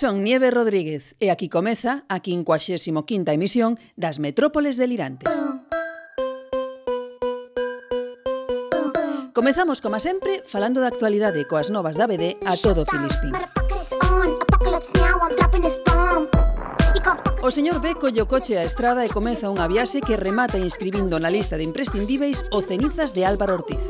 Son Nieve Rodríguez e aquí comeza a 55ª emisión das Metrópoles Delirantes. Comezamos, como sempre, falando da actualidade coas novas da BD a todo Filispín. O señor B colle o coche á estrada e comeza unha viaxe que remata inscribindo na lista de imprescindíveis o Cenizas de Álvaro Ortiz.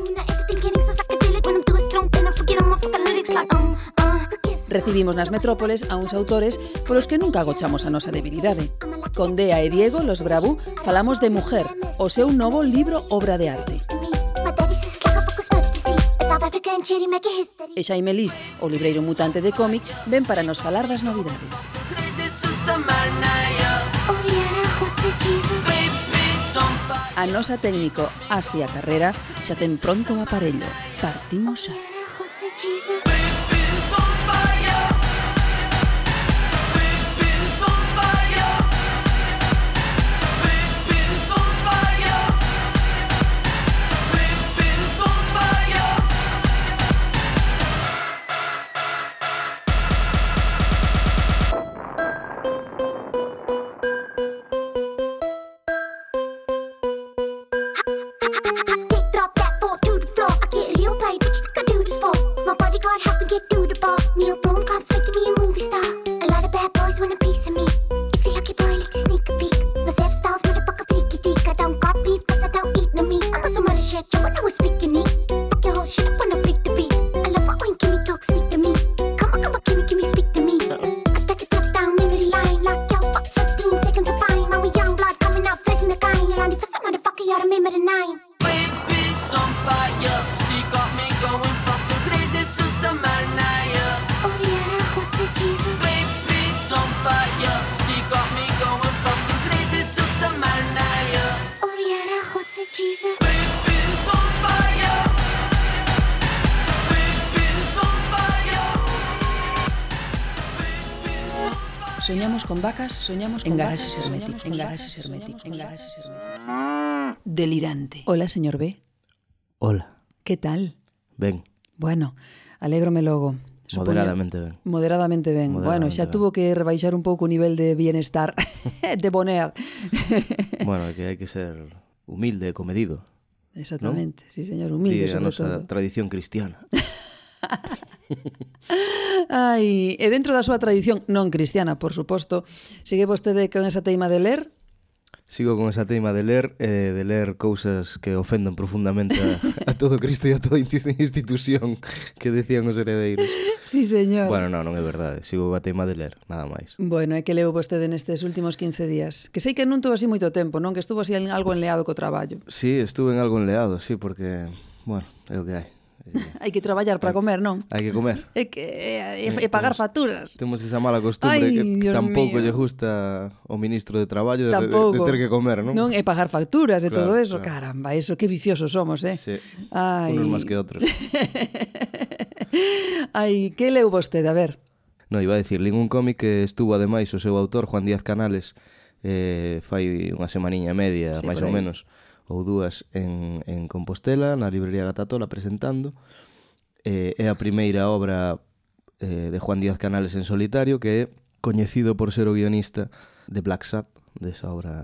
Recibimos nas metrópoles a uns autores polos que nunca agochamos a nosa debilidade. Con Dea e Diego, los Bravú, falamos de Mujer, o seu novo libro obra de arte. E Xaime Lis, o libreiro mutante de cómic, ven para nos falar das novidades. A nosa técnico Asia Carrera xa ten pronto o aparello. Partimos xa. Soñamos soñamos con en garaxes herméticos, en herméticos, en herméticos. Delirante. Hola, señor B. Hola, Que tal? ben, Bueno, alégrome logo. Supoño- moderadamente ben. Moderadamente ben. bueno, Moderadamente xa ben. tuvo que rebaixar un pouco o nivel de bienestar de bonear. bueno, que hai que ser humilde e comedido. Exactamente, sí, señor, humilde Di a sobre nosa todo. tradición cristiana. Ai, e dentro da súa tradición non cristiana, por suposto, sigue vostede con esa teima de ler? Sigo con esa teima de ler, eh, de ler cousas que ofendan profundamente a, a todo Cristo e a toda institución que decían os heredeiros. Sí, señor. Bueno, non, non é verdade. Sigo a teima de ler, nada máis. Bueno, é que leu vostede nestes últimos 15 días. Que sei que non tuvo así moito tempo, non? Que estuvo así en algo enleado co traballo. Sí, estuve en algo enleado, sí, porque, bueno, é o que hai. hai que traballar para comer, non? Hai que comer. E, que, e, e, e pagar facturas. Temos esa mala costumbre Ai, que Dios tampouco mío. lle gusta o ministro de Traballo de, tampouco. de, de ter que comer, non? Non, e pagar facturas e claro, todo eso. Claro. Caramba, eso, que viciosos somos, eh? Sí. Ai. Unos máis que outros. Ai, que leu vostede? A ver. No, iba a decir, lín un cómic que estuvo ademais o seu autor, Juan Díaz Canales, eh, fai unha semaniña media, sí, máis ou menos. Aí ou dúas en, en Compostela, na librería Gatatola presentando. Eh, é a primeira obra eh, de Juan Díaz Canales en solitario que é coñecido por ser o guionista de Black Sabbath, desa de obra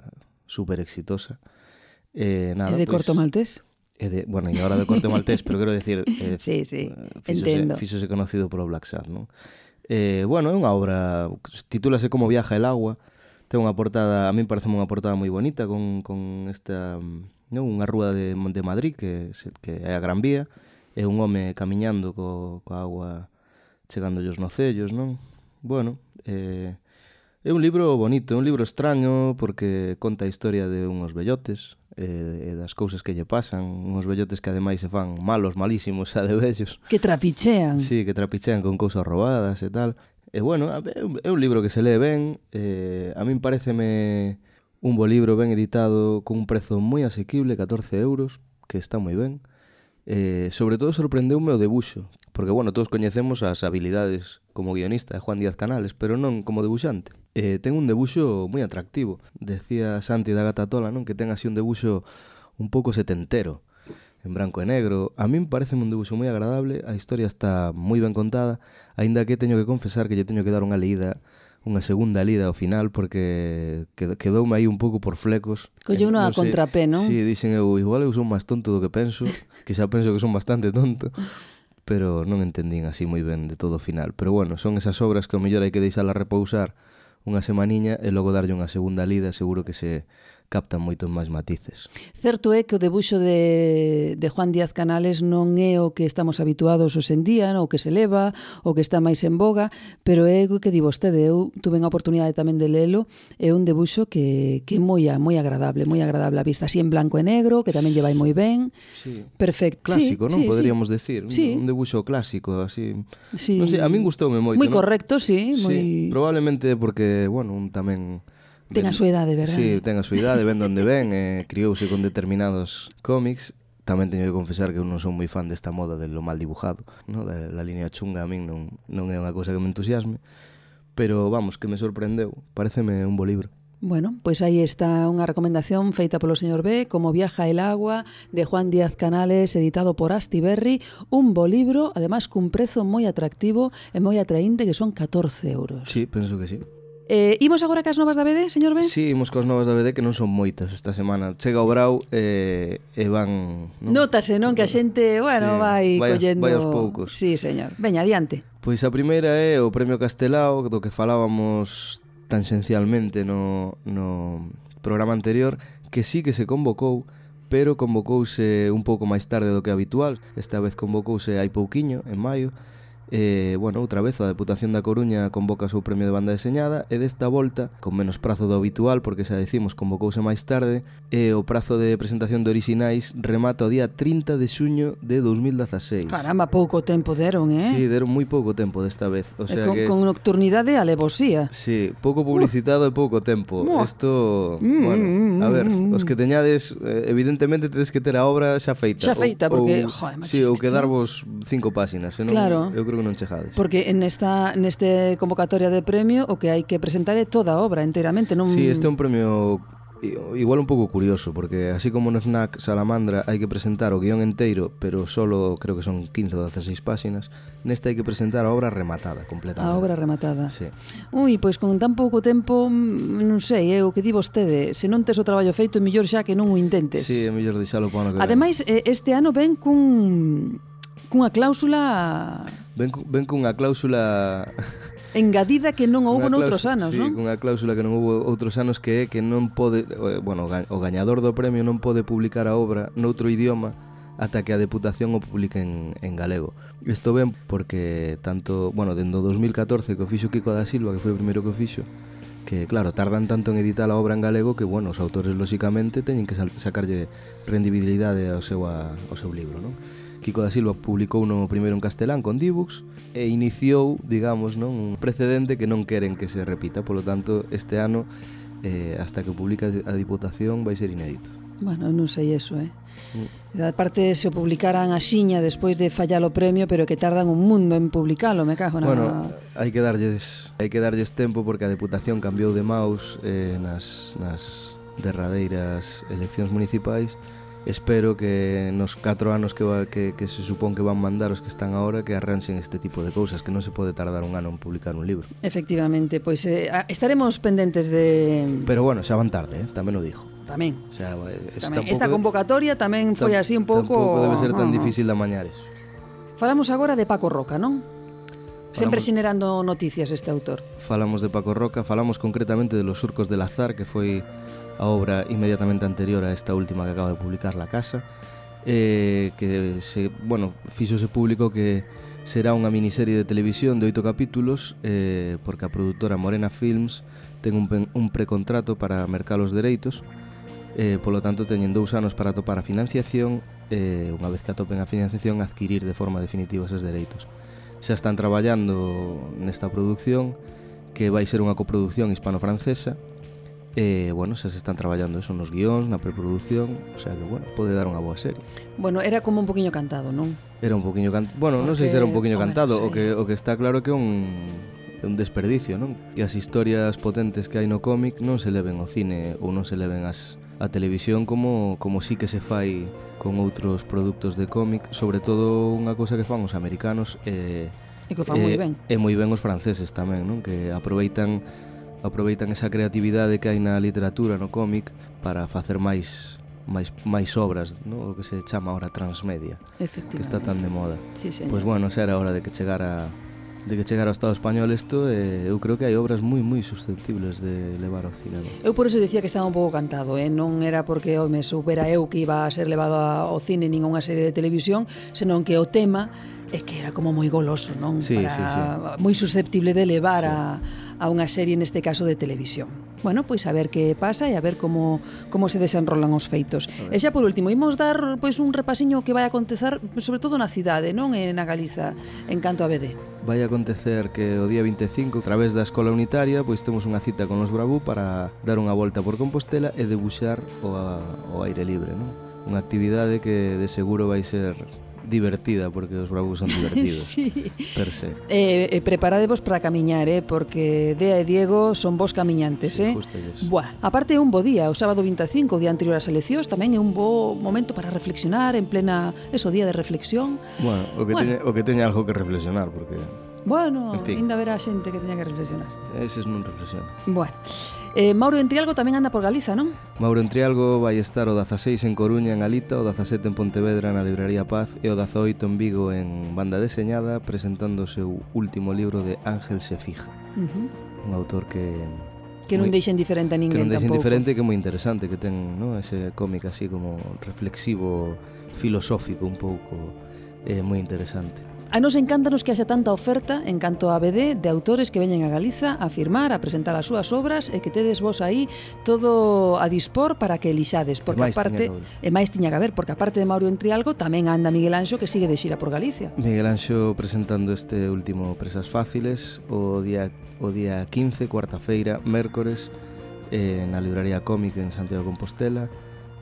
super exitosa. Eh, nada, é de pues, Corto Maltés? É de, bueno, e agora de Corto Maltés, pero quero decir... Eh, sí, sí, eh, fíxose, entendo. Fíxose conocido polo Black Sad, non? Eh, bueno, é unha obra, titúlase como Viaja el agua, ten unha portada, a mí parece unha portada moi bonita con, con esta mm, non? unha rúa de, de Madrid que, que é a Gran Vía e un home camiñando co, co agua chegándolle os nocellos non? Bueno, eh, é un libro bonito, é un libro extraño porque conta a historia de unhos bellotes eh, e das cousas que lle pasan, unhos bellotes que ademais se fan malos, malísimos, xa de bellos. Que trapichean. Sí, que trapichean con cousas robadas e tal. E bueno, é un, é un libro que se lee ben, eh, a min pareceme Un bo libro ben editado con un prezo moi asequible, 14 euros, que está moi ben. Eh, sobre todo sorprendeume o debuxo, porque, bueno, todos coñecemos as habilidades como guionista de Juan Díaz Canales, pero non como debuxante. Eh, ten un debuxo moi atractivo. Decía Santi da Gata Tola, non? Que ten así un debuxo un pouco setentero, en branco e negro. A min parece un debuxo moi agradable, a historia está moi ben contada, aínda que teño que confesar que lle teño que dar unha leída unha segunda lida ao final porque quedoume aí un pouco por flecos. Colleu eh, non a sei, contrapé, non? Si, sí, dixen eu, igual eu son máis tonto do que penso, que xa penso que son bastante tonto, pero non entendín así moi ben de todo o final. Pero bueno, son esas obras que o mellor hai que deixala repousar unha semaniña e logo darlle unha segunda lida, seguro que se captan moitos máis matices. Certo é que o debuxo de, de Juan Díaz Canales non é o que estamos habituados hoxendía, no? o que se leva, o que está máis en boga, pero é o que di vostede, eu tuve a oportunidade tamén de lelo, é un debuxo que, que é moi, moi agradable, moi agradable a vista, así en blanco e negro, que tamén llevai moi ben, sí. perfecto. Clásico, sí, non? Sí, Poderíamos sí. decir, sí. un, debuxo clásico, así. Sí. Non sei, a min gustoume moito. Moi correcto, non? sí. Moi... Sí, probablemente porque, bueno, un tamén Ten a súa idade, verdad? Sí, ten a súa idade, ven donde ven, eh, criouse con determinados cómics. Tamén teño que confesar que eu non son moi fan desta moda de lo mal dibujado, no? da, da línea chunga a min non, non é unha cousa que me entusiasme, pero vamos, que me sorprendeu, pareceme un bo libro. Bueno, pois aí está unha recomendación feita polo señor B, Como viaja el agua, de Juan Díaz Canales, editado por Asti Berry, un bo libro, además cun prezo moi atractivo e moi atraínte que son 14 euros. Sí, penso que sí. Eh, imos agora cas novas da BD, señor Ben? Sí, imos coas novas da BD que non son moitas esta semana. Chega o Brau e, eh, e van... Non? Notase, non? Que a xente, bueno, sí, vai, vai collendo... Vai aos poucos. Sí, señor. Veña, adiante. Pois a primeira é o Premio Castelao, do que falábamos tangencialmente no, no programa anterior, que sí que se convocou, pero convocouse un pouco máis tarde do que habitual. Esta vez convocouse hai pouquiño, en maio, E, bueno, outra vez a Deputación da Coruña convoca o seu premio de banda deseñada e desta volta, con menos prazo do habitual porque xa decimos convocouse máis tarde e o prazo de presentación de orixinais remata o día 30 de xuño de 2016. Caramba, pouco tempo deron, eh? Sí, deron moi pouco tempo desta vez. O sea e con, que... con nocturnidade e alevosía. Sí, pouco publicitado uh. e pouco tempo. Isto, mm, bueno, mm, mm, a ver, mm. os que teñades eh, evidentemente tedes que ter a obra xa feita. Xa feita, porque... Ou, joder, sí, ou quedarvos cinco páxinas, senón, claro. eu creo embargo non chegades. Porque en esta neste convocatoria de premio o que hai que presentar é toda a obra enteramente, non Si, sí, este é un premio igual un pouco curioso, porque así como no FNAC Salamandra hai que presentar o guión enteiro, pero solo creo que son 15 ou 16 páxinas, nesta hai que presentar a obra rematada, completada. A obra rematada. Sí. Ui, pois con tan pouco tempo, mm, non sei, é eh, o que di vostede, se non tes o traballo feito, é mellor xa que non o intentes. Sí, é mellor deixalo para o ano que Ademais, eh, este ano ven cun cunha cláusula Ven, ven cunha cláusula... Engadida que non houbo noutros anos, sí, non? cunha cláusula que non houbo outros anos que é que non pode... Eh, bueno, o gañador do premio non pode publicar a obra noutro idioma ata que a Deputación o publique en, en galego. Isto ben porque tanto, bueno, dentro 2014 que o fixo Kiko da Silva, que foi o primeiro que o fixo, que claro, tardan tanto en editar a obra en galego que bueno, os autores lóxicamente teñen que sacarlle rendibilidade ao seu, a, ao seu libro, non? Kiko da Silva publicou no primeiro en castelán con Dibux e iniciou, digamos, non un precedente que non queren que se repita, polo tanto, este ano eh, hasta que publica a Diputación vai ser inédito. Bueno, non sei eso, eh. Mm. Da parte se o publicaran a xiña despois de fallar o premio, pero que tardan un mundo en publicalo, me cago na... Bueno, hai que darlles, hai que darlles tempo porque a Deputación cambiou de maus eh, nas, nas derradeiras eleccións municipais espero que nos 4 anos que, va, que, que se supón que van mandar os que están agora que arranxen este tipo de cousas, que non se pode tardar un ano en publicar un libro. Efectivamente, pois eh, estaremos pendentes de... Pero bueno, xa van tarde, eh, tamén o dijo. Tamén. O sea, eh, tamén. Tampouco... Esta convocatoria tamén foi así un pouco... Tampouco debe ser tan ah. difícil de amañar. Falamos agora de Paco Roca, non? Sempre xenerando noticias este autor. Falamos de Paco Roca, falamos concretamente de Los surcos del azar, que foi a obra inmediatamente anterior a esta última que acaba de publicar La Casa, eh, que se, bueno, fixose público que será unha miniserie de televisión de oito capítulos eh, porque a produtora Morena Films ten un, un precontrato para mercar os dereitos eh, polo tanto teñen dous anos para topar a financiación e eh, unha vez que atopen a financiación adquirir de forma definitiva esos dereitos. Xa están traballando nesta produción que vai ser unha coproducción hispano-francesa E, eh, bueno, xa se están traballando eso nos guións, na preproducción, o sea que, bueno, pode dar unha boa serie. Bueno, era como un poquinho cantado, non? Era un poquinho cantado, bueno, non sei se era un poquinho cantado, o, que, o que está claro que un, un desperdicio, non? Que as historias potentes que hai no cómic non se leven ao cine ou non se leven as, a televisión como, como sí que se fai con outros produtos de cómic, sobre todo unha cousa que fan os americanos eh, e que fan eh, moi ben. E moi ben os franceses tamén, non? Que aproveitan aproveitan esa creatividade que hai na literatura, no cómic, para facer máis máis máis obras, ¿no? o que se chama ahora transmedia, que está tan de moda. Sí, señor. pois bueno, xa era hora de que chegara de que chegara ao Estado español isto eh, eu creo que hai obras moi moi susceptibles de levar ao cinema. Eu por eso dicía que estaba un pouco cantado, eh? non era porque oh, me supera eu que iba a ser levado ao cine nin a unha serie de televisión, senón que o tema é que era como moi goloso, non? Sí, Para, sí, sí. Moi susceptible de levar sí. a a unha serie neste caso de televisión. Bueno, pois a ver que pasa e a ver como como se desenrolan os feitos. E xa por último, imos dar pois un repasiño que vai acontecer sobre todo na cidade, non en na Galiza, en canto a BD. Vai acontecer que o día 25, a través da Escola Unitaria, pois temos unha cita con os Bravú para dar unha volta por Compostela e debuxar o, a, o aire libre, non? Unha actividade que de seguro vai ser divertida, porque os bravos son divertidos, sí. per se. Eh, eh, preparadevos para camiñar, eh, porque Dea e Diego son vos camiñantes. Sí, eh. Justo Buah. Aparte é un bo día, o sábado 25, o día anterior ás eleccións, tamén é un bo momento para reflexionar, en plena, eso, día de reflexión. Bueno, o que, bueno. Teña, o que teña algo que reflexionar, porque... Bueno, en fin. ainda verá xente que teña que reflexionar. Eses non reflexionan. Bueno. Eh, Mauro Entrialgo tamén anda por Galiza, non? Mauro Entrialgo vai estar o 16 en Coruña en Alita, o 17 en Pontevedra na Librería Paz e o 18 en Vigo en Banda Deseñada presentando o seu último libro de Ángel Se Fija. Uh -huh. Un autor que que non moi, deixa indiferente a ninguén Que non deixa indiferente que é moi interesante que ten ¿no? ese cómic así como reflexivo filosófico un pouco eh, moi interesante A nos encantanos que haxa tanta oferta en canto a BD de autores que veñen a Galiza a firmar, a presentar as súas obras e que tedes vos aí todo a dispor para que elixades, porque e aparte e máis tiña que haber, porque aparte de Mauro Entrialgo tamén anda Miguel Anxo que sigue de xira por Galicia. Miguel Anxo presentando este último Presas Fáciles o día o día 15, cuarta-feira, mércores eh, na libraría Cómic en Santiago de Compostela.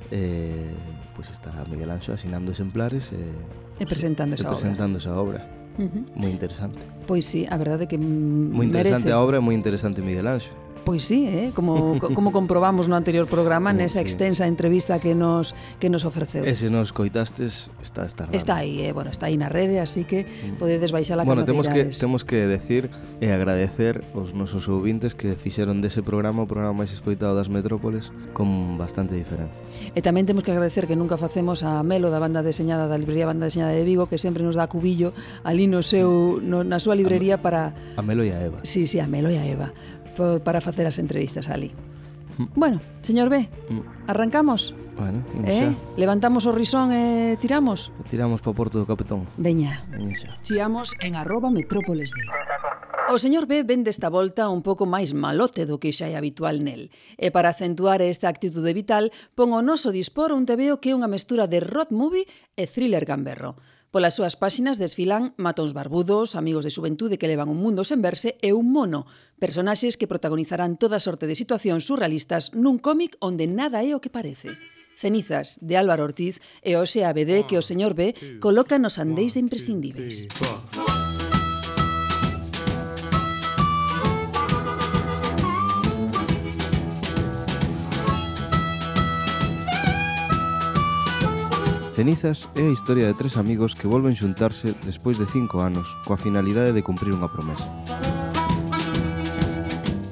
Eh, pois pues estará Miguel Anxo asinando exemplares e eh, E presentando esa presentando obra. esa obra. Uh -huh. Moi interesante. Pois sí, a verdade é que... Moi interesante merece. a obra e moi interesante Miguel Anxo. Pois sí, eh? como, como comprobamos no anterior programa nesa extensa entrevista que nos que nos ofreceu. E se nos coitastes, está está Está aí, eh? bueno, está aí na rede, así que mm. podedes baixala Bueno, temos que, temos que decir e agradecer os nosos ouvintes que fixeron dese programa o programa máis escoitado das metrópoles con bastante diferencia. E tamén temos que agradecer que nunca facemos a Melo da banda deseñada da librería Banda Deseñada de Vigo que sempre nos dá cubillo ali no seu no, na súa librería para A Melo e a Eva. Sí, sí, a Melo e a Eva por, para facer as entrevistas ali. Mm. Bueno, señor B, mm. arrancamos? Bueno, eh? xa. Levantamos o risón e tiramos? Tiramos para o porto do Capetón. Veña. Veña xa. Chiamos en arroba metrópoles de... O señor B vende esta volta un pouco máis malote do que xa é habitual nel. E para acentuar esta actitude vital, pon o noso dispor un tebeo que é unha mestura de road movie e thriller gamberro. Polas súas páxinas desfilan matóns barbudos, amigos de xuventude que levan un mundo sen verse e un mono, personaxes que protagonizarán toda sorte de situacións surrealistas nun cómic onde nada é o que parece. Cenizas, de Álvaro Ortiz, e a BD que o señor B coloca nos andeis de imprescindibles. One, two, three, Cenizas é a historia de tres amigos que volven xuntarse despois de cinco anos coa finalidade de cumprir unha promesa.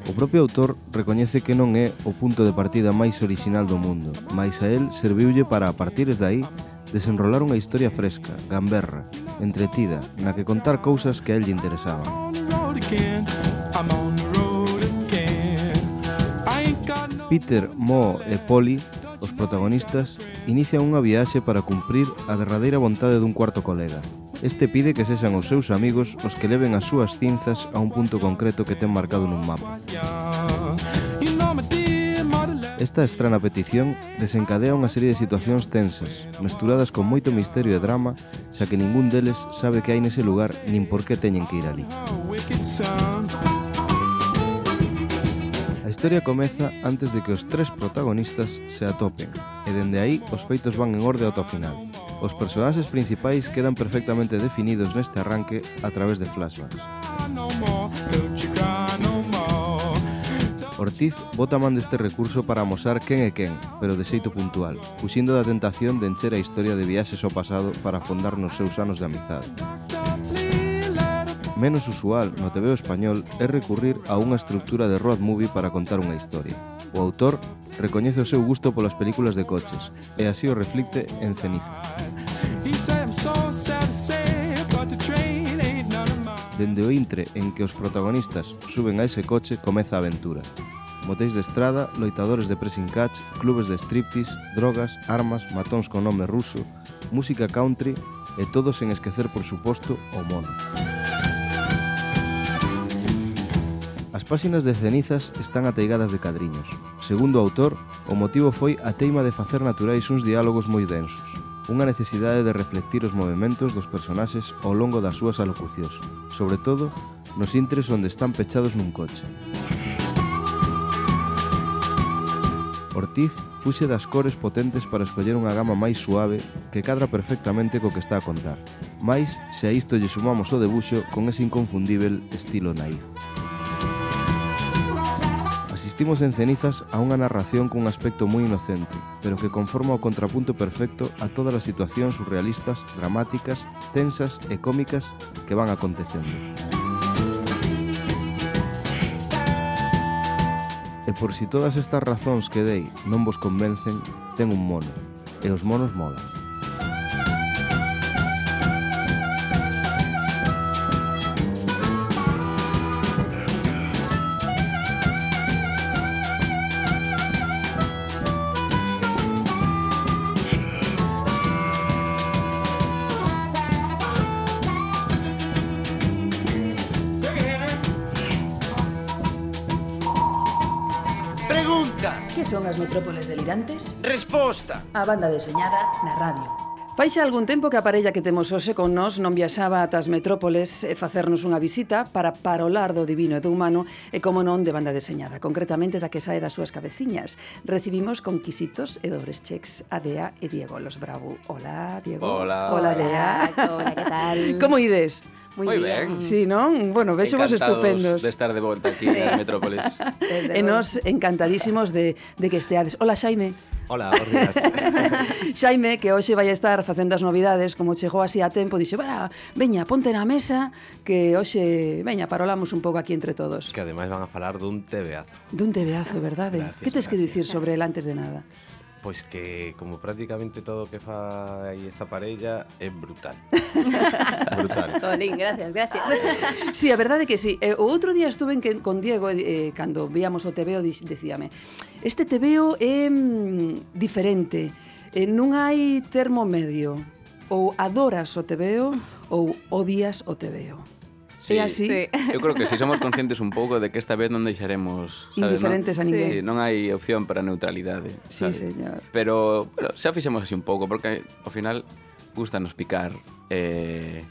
O propio autor recoñece que non é o punto de partida máis orixinal do mundo, mais a él serviulle para, a partires aí, desenrolar unha historia fresca, gamberra, entretida, na que contar cousas que a él lle interesaban. Peter, Mo e Polly os protagonistas inician unha viaxe para cumprir a derradeira vontade dun cuarto colega. Este pide que sexan os seus amigos os que leven as súas cinzas a un punto concreto que ten marcado nun mapa. Esta estrana petición desencadea unha serie de situacións tensas, mesturadas con moito misterio e drama, xa que ningún deles sabe que hai nese lugar nin por que teñen que ir ali. Wicked historia comeza antes de que os tres protagonistas se atopen, e dende aí os feitos van en orde ata o final. Os personaxes principais quedan perfectamente definidos neste arranque a través de flashbacks. Ortiz bota man deste recurso para amosar quen é quen, pero de xeito puntual, fuxindo da tentación de encher a historia de viaxes ao pasado para afondar nos seus anos de amizade menos usual no TVO español é recurrir a unha estructura de road movie para contar unha historia. O autor recoñece o seu gusto polas películas de coches e así o reflicte en Ceniza. Dende o intre en que os protagonistas suben a ese coche comeza a aventura. Motéis de estrada, loitadores de pressing catch, clubes de striptease, drogas, armas, matóns con nome ruso, música country e todos sen esquecer, por suposto, o mono. As páxinas de cenizas están ateigadas de cadriños. Segundo o autor, o motivo foi a teima de facer naturais uns diálogos moi densos, unha necesidade de reflectir os movimentos dos personaxes ao longo das súas alocucións, sobre todo nos intres onde están pechados nun coche. Ortiz fuxe das cores potentes para escoller unha gama máis suave que cadra perfectamente co que está a contar. Mais, se a isto lle sumamos o debuxo con ese inconfundível estilo naif. Asistimos en Cenizas a unha narración cun aspecto moi inocente, pero que conforma o contrapunto perfecto a todas as situacións surrealistas, dramáticas, tensas e cómicas que van acontecendo. E por si todas estas razóns que dei non vos convencen, ten un mono, e os monos molan. banda deseñada na radio. Faixa algún tempo que a parella que temos hoxe con nós non viaxaba ata as metrópoles e facernos unha visita para parolar do divino e do humano e como non de banda deseñada, concretamente da que sae das súas cabeciñas. Recibimos conquisitos e dobres cheques a Dea e Diego Los Bravo. Hola, Diego. Hola. Hola, Dea. Hola, que tal? Como ides? Moi ben. Sí, non? Bueno, vexo vos estupendos. de estar de volta aquí na Metrópolis. e nos encantadísimos de, de que esteades. Hola, Xaime. Hola, bons días. Xaime, que hoxe vai estar facendo as novidades, como chegou así a tempo, dixo, "Bara, veña, ponte na mesa, que hoxe, veña, parolamos un pouco aquí entre todos." Que ademais van a falar dun tebeazo. Dun tebeazo, verdade? Gracias, que tes gracias. que dicir sobre el antes de nada? Pois que como prácticamente todo o que fai esta parella é brutal. brutal. Tolín, gracias, gracias. Sí, a verdade que sí. Eh, o outro día estuve en que, con Diego eh, eh, cando víamos o TVO dicíame, este TVO é mm, diferente. Eh, non hai termo medio. Ou adoras o TVO ou odias o TVO. Sí, é así. Sí. Eu creo que si somos conscientes un pouco de que esta vez non deixaremos sabes, indiferentes non? a ninguén. Sí, non hai opción para neutralidade. Sí, sabes? señor. Pero, pero xa fixemos así un pouco porque ao final gustanos picar eh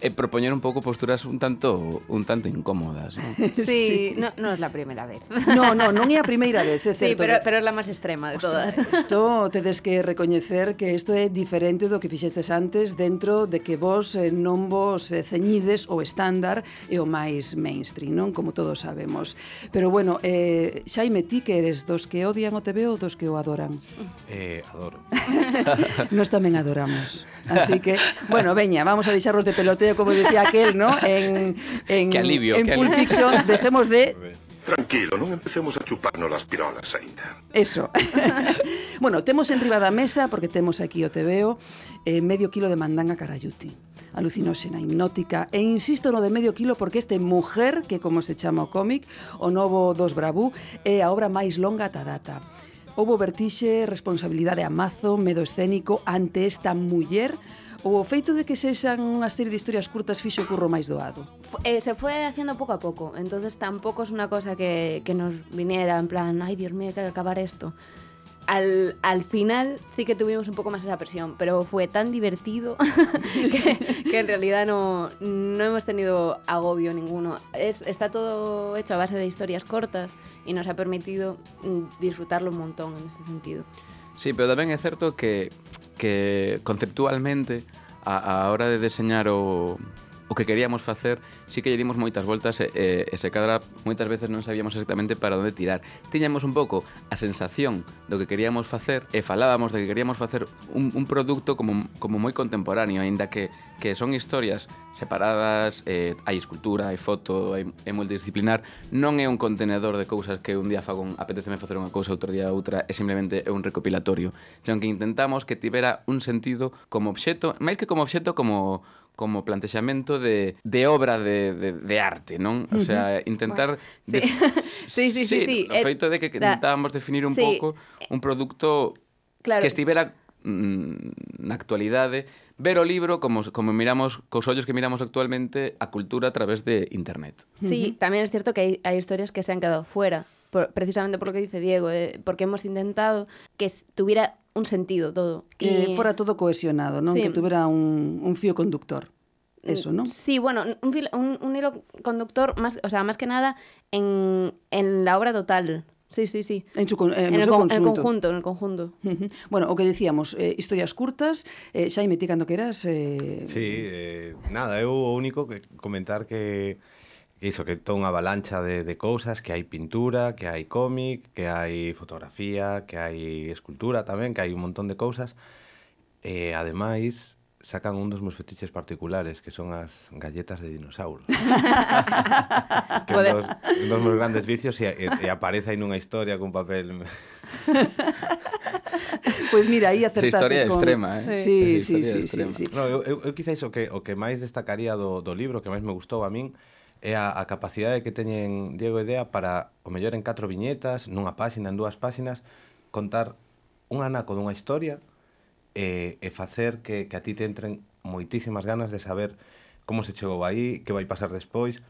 e propoñer un pouco posturas un tanto un tanto incómodas, ¿no? Sí, sí. no, no es la primeira vez. No, no, non é a primeira vez, é certo. Sí, pero, pero é la máis extrema de Ostras, todas. Isto tedes que recoñecer que isto é diferente do que fixestes antes dentro de que vos eh, non vos eh, ceñides o estándar e o máis mainstream, non? Como todos sabemos. Pero bueno, eh, Xaime, ti que eres dos que odian o TV ou dos que o adoran? Eh, adoro. Nos tamén adoramos. Así que, bueno, veña, vamos a deixarnos de peloteo, como decía aquel, ¿no? En, en, que alivio, en que Pulp alivio. Fiction, dejemos de... Tranquilo, non empecemos a chuparnos as pirolas aínda. Eso. bueno, temos en riba da mesa, porque temos aquí o TVO, eh, medio kilo de mandanga carayuti alucinóxena, hipnótica e insisto no de medio kilo porque este Mujer, que como se chama o cómic, o novo dos Bravú, é a obra máis longa ata data. Houbo vertixe, responsabilidade a mazo, medo escénico ante esta muller ou O feito de que sexan unha serie de historias curtas fixo o curro máis doado? Eh, se fue haciendo poco a poco, entonces tampoco es una cosa que, que nos viniera en plan, ay Dios mío, hay que acabar esto. Al, al final sí que tuvimos un poco más esa presión, pero fue tan divertido que, en realidad no, no hemos tenido agobio ninguno. Es, está todo hecho a base de historias cortas y nos ha permitido mm, disfrutarlo un montón en ese sentido. Sí, pero tamén é certo que, que conceptualmente a, a hora de deseñar o, o que queríamos facer, si que lle dimos moitas voltas e, e, e se cadra moitas veces non sabíamos exactamente para onde tirar. Tiñamos un pouco a sensación do que queríamos facer e falábamos de que queríamos facer un, un produto como, como moi contemporáneo, aínda que, que son historias separadas, eh, hai escultura, hai foto, hai, é multidisciplinar, non é un contenedor de cousas que un día fago un, apeteceme facer unha cousa, outro día outra, é simplemente é un recopilatorio, senón que intentamos que tivera un sentido como obxeto, máis que como obxeto, como como plantexamento de, de obra de, de, de arte, non? O sea, intentar... sí. Sí, sí, sí, sí. O Eh, feito de que intentábamos definir un sí. pouco un produto Claro. que estivera mm, na actualidade ver o libro como, como miramos cos ollos que miramos actualmente a cultura a través de internet. Sí, también es cierto que hay, hay historias que se han quedado fuera, por- precisamente por lo que dice Diego, de- porque hemos intentado que tuviera un sentido todo. Que y... fora todo cohesionado, non? Sí. Que tuvera un, un fío conductor. Mm, Eso, ¿no? Sí, bueno, un, filo, un, un hilo conductor, más, o sea, más que nada en, en la obra total, Sí, sí, sí. En, su, eh, en, el, con, en el conjunto, en el conjunto. Uh -huh. Bueno, o que decíamos, eh, historias curtas, eh, Xaime, ti cando queras... Eh... Sí, eh, nada, eu o único que comentar que Iso, que entón avalancha de, de cousas, que hai pintura, que hai cómic, que hai fotografía, que hai escultura tamén, que hai un montón de cousas. E, ademais, sacan un dos meus fetiches particulares, que son as galletas de dinosauros. que un dos, un dos meus grandes vicios e, e, e aparece aí nunha historia cun papel... Pois pues mira, aí acertaste historia con... extrema, eh? Sí, sí, sí, sí, sí, sí. No, eu, eu, eu quizáis o que, o que máis destacaría do, do libro, que máis me gustou a min, é a, a capacidade que teñen Diego e Dea para, o mellor en catro viñetas, nunha páxina, en dúas páxinas, contar un anaco dunha historia e, e facer que, que a ti te entren moitísimas ganas de saber como se chegou aí, que vai pasar despois.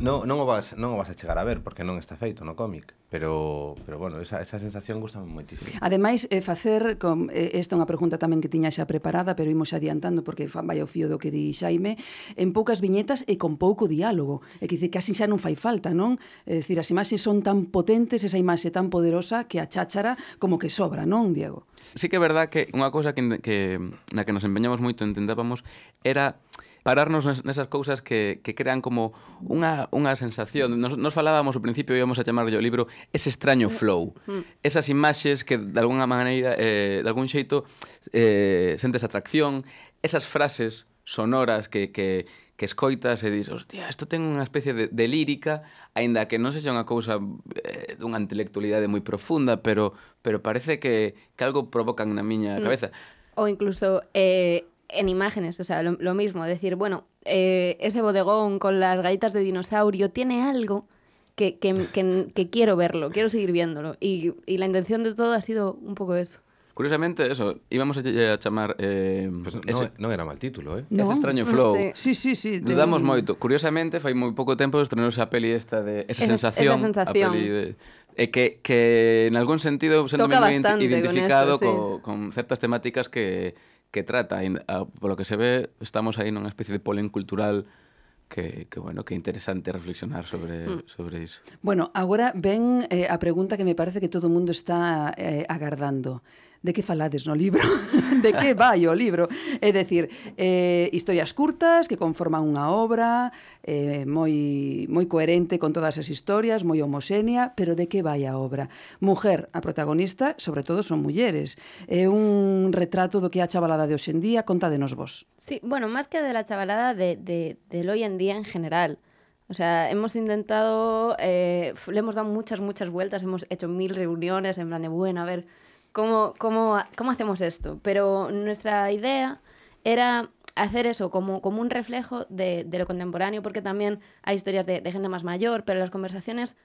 Non, non o vas non o vas a chegar a ver porque non está feito no cómic pero pero bueno, esa, esa sensación gusta moitísimo. Ademais, eh, facer con eh, esta é unha pregunta tamén que tiña xa preparada, pero imos adiantando porque vai ao fío do que di Xaime, en poucas viñetas e con pouco diálogo. É que casi xa non fai falta, non? É dicir, as imaxes son tan potentes, esa imaxe tan poderosa que a cháchara como que sobra, non, Diego? Sí que é verdad que unha cousa que, que na que nos empeñamos moito entendábamos era pararnos nesas cousas que, que crean como unha, unha sensación. Nos, nos falábamos ao principio, íbamos a chamarlle o libro ese extraño mm. flow. Mm. Esas imaxes que de alguna maneira, eh, de algún xeito, eh, sentes atracción, esas frases sonoras que, que, que escoitas e dis, hostia, isto ten unha especie de, de lírica, aínda que non sexa unha cousa eh, dunha intelectualidade moi profunda, pero pero parece que, que algo provocan na miña mm. cabeza. Ou incluso eh, en imágenes, o sea, lo, lo mismo, decir, bueno, eh, ese bodegón con las galletas de dinosaurio tiene algo que, que, que, que quiero verlo, quiero seguir viéndolo. Y, y la intención de todo ha sido un poco eso. Curiosamente, eso, íbamos a, a chamar eh, Pues non, ese, non era mal título, eh? ese extraño flow. Sí. Sí, sí, sí. Dudamos moito. Curiosamente, fai moi pouco tempo estrenouse a peli esta de esa, Esa- sensación, esa sensación. a peli de e que, que en algún sentido sendo moi ident- bastante con identificado esto, sí. co, con certas temáticas que, que trata, a, ah, polo que se ve, estamos aí nunha especie de polen cultural que, que bueno, que interesante reflexionar sobre, mm. sobre iso. Bueno, agora ven eh, a pregunta que me parece que todo o mundo está eh, agardando. De que falades no libro? de que vai o libro? É dicir, eh, historias curtas que conforman unha obra eh, moi, coherente con todas as historias, moi homoxénea, pero de que vai a obra? Mujer, a protagonista, sobre todo son mulleres. É un retrato do que é a chavalada de hoxendía, contádenos vos. Sí, bueno, más que de la chavalada, de, de, del hoy en día en general. O sea, hemos intentado, eh, le hemos dado muchas, muchas vueltas, hemos hecho mil reuniones en plan de, bueno, a ver, ¿cómo, cómo, cómo hacemos esto? Pero nuestra idea era hacer eso como, como un reflejo de, de lo contemporáneo, porque también hay historias de, de gente más mayor, pero las conversaciones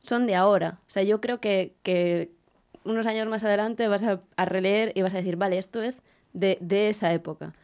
son de ahora. O sea, yo creo que, que unos años más adelante vas a, a releer y vas a decir, vale, esto es de, de esa época.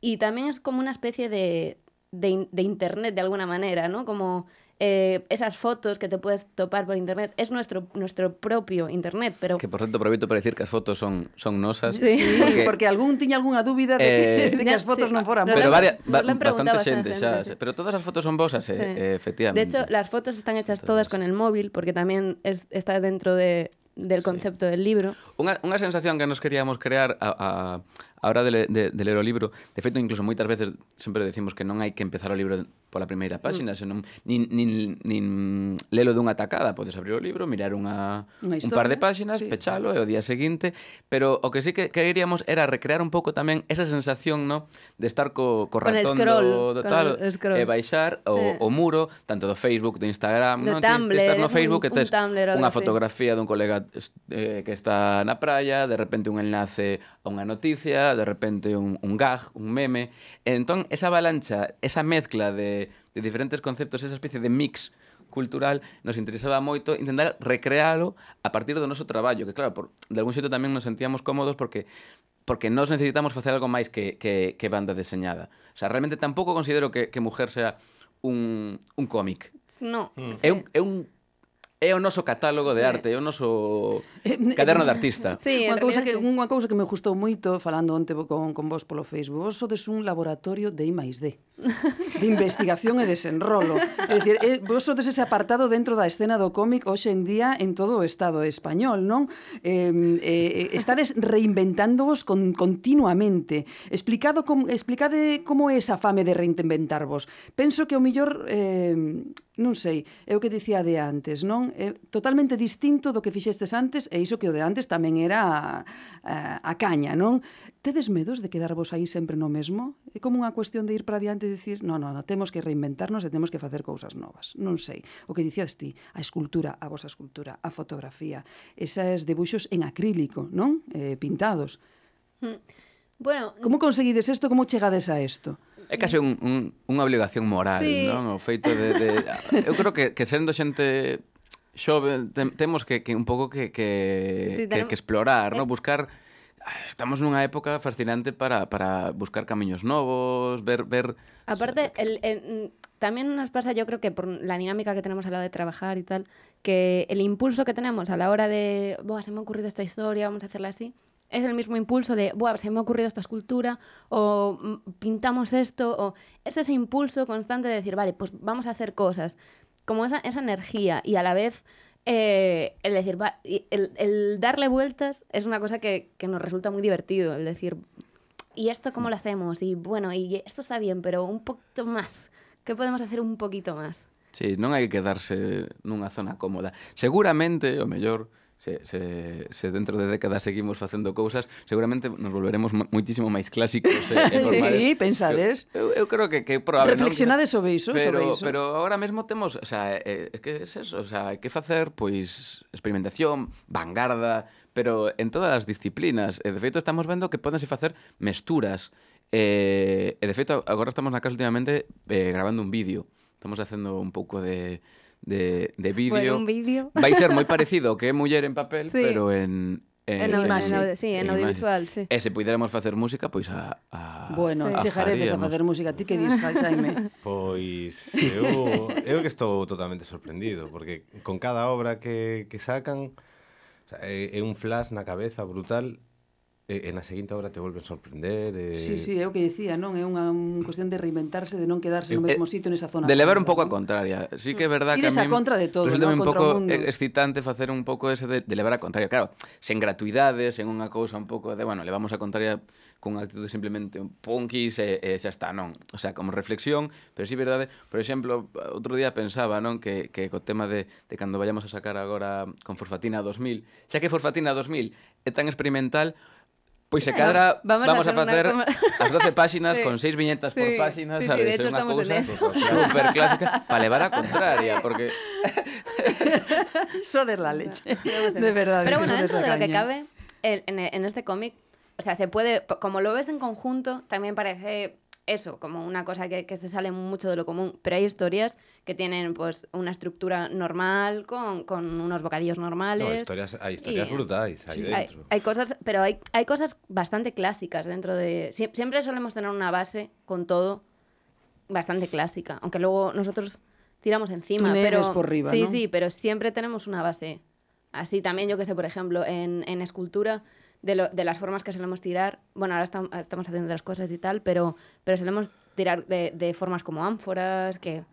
y también es como una especie de, de, de internet de alguna manera, ¿no? Como eh, esas fotos que te puedes topar por internet. Es nuestro, nuestro propio internet, pero... Que, por certo, aproveito para decir que as fotos son, son nosas. Sí, porque, porque algún tiña algunha dúbida de que, Eh, de que as fotos sí, non foran Pero varia, bastante xente bastante xa, gente, sí. pero todas as fotos son vosas, eh, Sí. eh, efectivamente. De hecho, las fotos están hechas todas con el móvil, porque también es- está dentro de, del concepto del libro. Unha, unha sensación que nos queríamos crear a, a, a hora de, de, de ler o libro. De feito, incluso moitas veces sempre decimos que non hai que empezar o libro pola primeira páxina, senón nin, nin, nin lelo dunha tacada, podes abrir o libro, mirar unha, unha historia, un par de páxinas, sí. pechalo e o día seguinte, pero o que sí que queríamos era recrear un pouco tamén esa sensación, no, de estar co, co ratón scroll, do, do tal, e baixar o, eh. o muro, tanto do Facebook, do Instagram, do no, Tumblr, estar no Facebook un, que tes unha fotografía dun colega eh, que está na praia, de repente un enlace a unha noticia, de repente un, un gag, un meme. Entón, esa avalancha, esa mezcla de, de diferentes conceptos, esa especie de mix cultural, nos interesaba moito intentar recrealo a partir do noso traballo, que claro, por, de algún xeito tamén nos sentíamos cómodos porque porque nós necesitamos facer algo máis que, que, que banda deseñada. O sea, realmente tampouco considero que, que Mujer sea un, un cómic. No. Mm. É, un, é un É o noso catálogo de arte, é o noso eh, eh, caderno de eh, artista. Sí, unha cousa que unha cousa que me gustou moito falando onte con con vos polo Facebook, vos sodes un laboratorio de I D. De investigación e desenrolo. É dicir, vos sodes ese apartado dentro da escena do cómic hoxe en día en todo o estado español, non? Eh, eh, estades reinventándovos con, continuamente. Explicado com, explicade como é esa fame de reinventarvos. Penso que o millor eh, non sei, é o que dicía de antes, non? É totalmente distinto do que fixestes antes e iso que o de antes tamén era a, a, a caña, non? Tedes medos de quedarvos aí sempre no mesmo? É como unha cuestión de ir para diante e dicir, non, non, non, temos que reinventarnos e temos que facer cousas novas. Non sei, o que dicías ti, a escultura, a vosa escultura, a fotografía, esas debuxos en acrílico, non? Eh, pintados. Hmm. Bueno, como conseguides isto? Como chegades a isto? É case un, un, unha obligación moral, sí. non? O feito de, de... Eu creo que, que sendo xente xove te, temos que, que un pouco que, que, sí, que, que explorar, eh... non? Buscar ah, estamos nunha época fascinante para, para buscar camiños novos, ver... ver Aparte, o sea, el, el, también nos pasa, yo creo que por la dinámica que tenemos a la hora de trabajar y tal, que el impulso que tenemos a la hora de, Buah, se me ha ocurrido esta historia, vamos a hacerla así, es el mismo impulso de, Buah, se me ha ocurrido esta escultura, o mm, pintamos esto, o es ese impulso constante de decir, vale, pues vamos a hacer cosas, como esa, esa energía y a la vez eh, el decir, el darle vueltas es una cosa que, que nos resulta muy divertido, el decir, ¿y esto cómo lo hacemos? Y bueno, y esto está bien, pero un poquito más. ¿Qué podemos hacer un poquito más? Sí, non hai que quedarse nunha zona cómoda. Seguramente, o mellor, se, se, se dentro de décadas seguimos facendo cousas, seguramente nos volveremos muitísimo máis clásicos eh, e, e normales. Sí, sí, pensades. Eu, eu, eu creo que que probable. Reflexionades non? sobre iso, pero, sobre iso. Pero agora mesmo temos, o sea, eh, eh, que es eso, o sea, que facer pois experimentación, vanguarda, pero en todas as disciplinas. E de feito estamos vendo que podense facer mesturas. Eh, e de feito agora estamos na casa últimamente eh, grabando un vídeo. Estamos facendo un pouco de de, de vídeo. Bueno, vídeo. Vai ser moi parecido que é muller en papel, sí. pero en, en, en, imaxe, en, sí, en, en audiovisual, sí. Eh, e se puidéramos facer música, pois a... a bueno, sí. chejaredes a facer música. Ti que dis, Jaime? Pois eu, eu que estou totalmente sorprendido, porque con cada obra que, que sacan é, é eh, un flash na cabeza brutal e, e na seguinte obra te volven sorprender. E... Sí, sí, é o que dicía, non? É unha un cuestión de reinventarse, de non quedarse no mesmo sitio nesa zona. De levar un pouco a contraria. Sí que é mm. verdad que a mí... contra de todo, Resulta ¿no? un pouco excitante facer un pouco ese de, de levar a contraria. Claro, sen gratuidades, en unha cousa un pouco de, bueno, levamos a contraria cunha actitud simplemente un punkis e, e xa está, non? O sea, como reflexión, pero sí verdade, por exemplo, outro día pensaba, non, que, que co tema de, de cando vayamos a sacar agora con Fosfatina 2000, xa que Fosfatina 2000 é tan experimental, Pois se cadra vamos vamos, a a hacer facer una as 12 páxinas Sí. con 6 viñetas por Sí, páxina, sí, sí, sabes? de hecho É unha estamos en cousa eso. super clásica para levar a contraria, porque Sodes la leche. De eso. verdade. Pero bueno, dentro de lo que cabe, el- en, en este cómic, o sea, se puede, como lo ves en conjunto, también parece eso, como una cosa que, que se sale mucho de lo común, pero hay historias que tienen pues una estructura normal, con, con unos bocadillos normales. No, historias, y- aí Hay, dentro. hay cosas, pero hay, hay cosas bastante clásicas dentro de... sie- Siempre solemos tener una base con todo bastante clásica, aunque luego nosotros tiramos encima. Pero, por arriba, Sí, ¿no? sí, pero siempre tenemos una base. Así también, yo que sé, por ejemplo, en, en escultura, de, lo, de las formas que solemos tirar. Bueno, ahora estamos, estamos haciendo otras cosas y tal, pero, pero solemos tirar de, de formas como ánforas, que...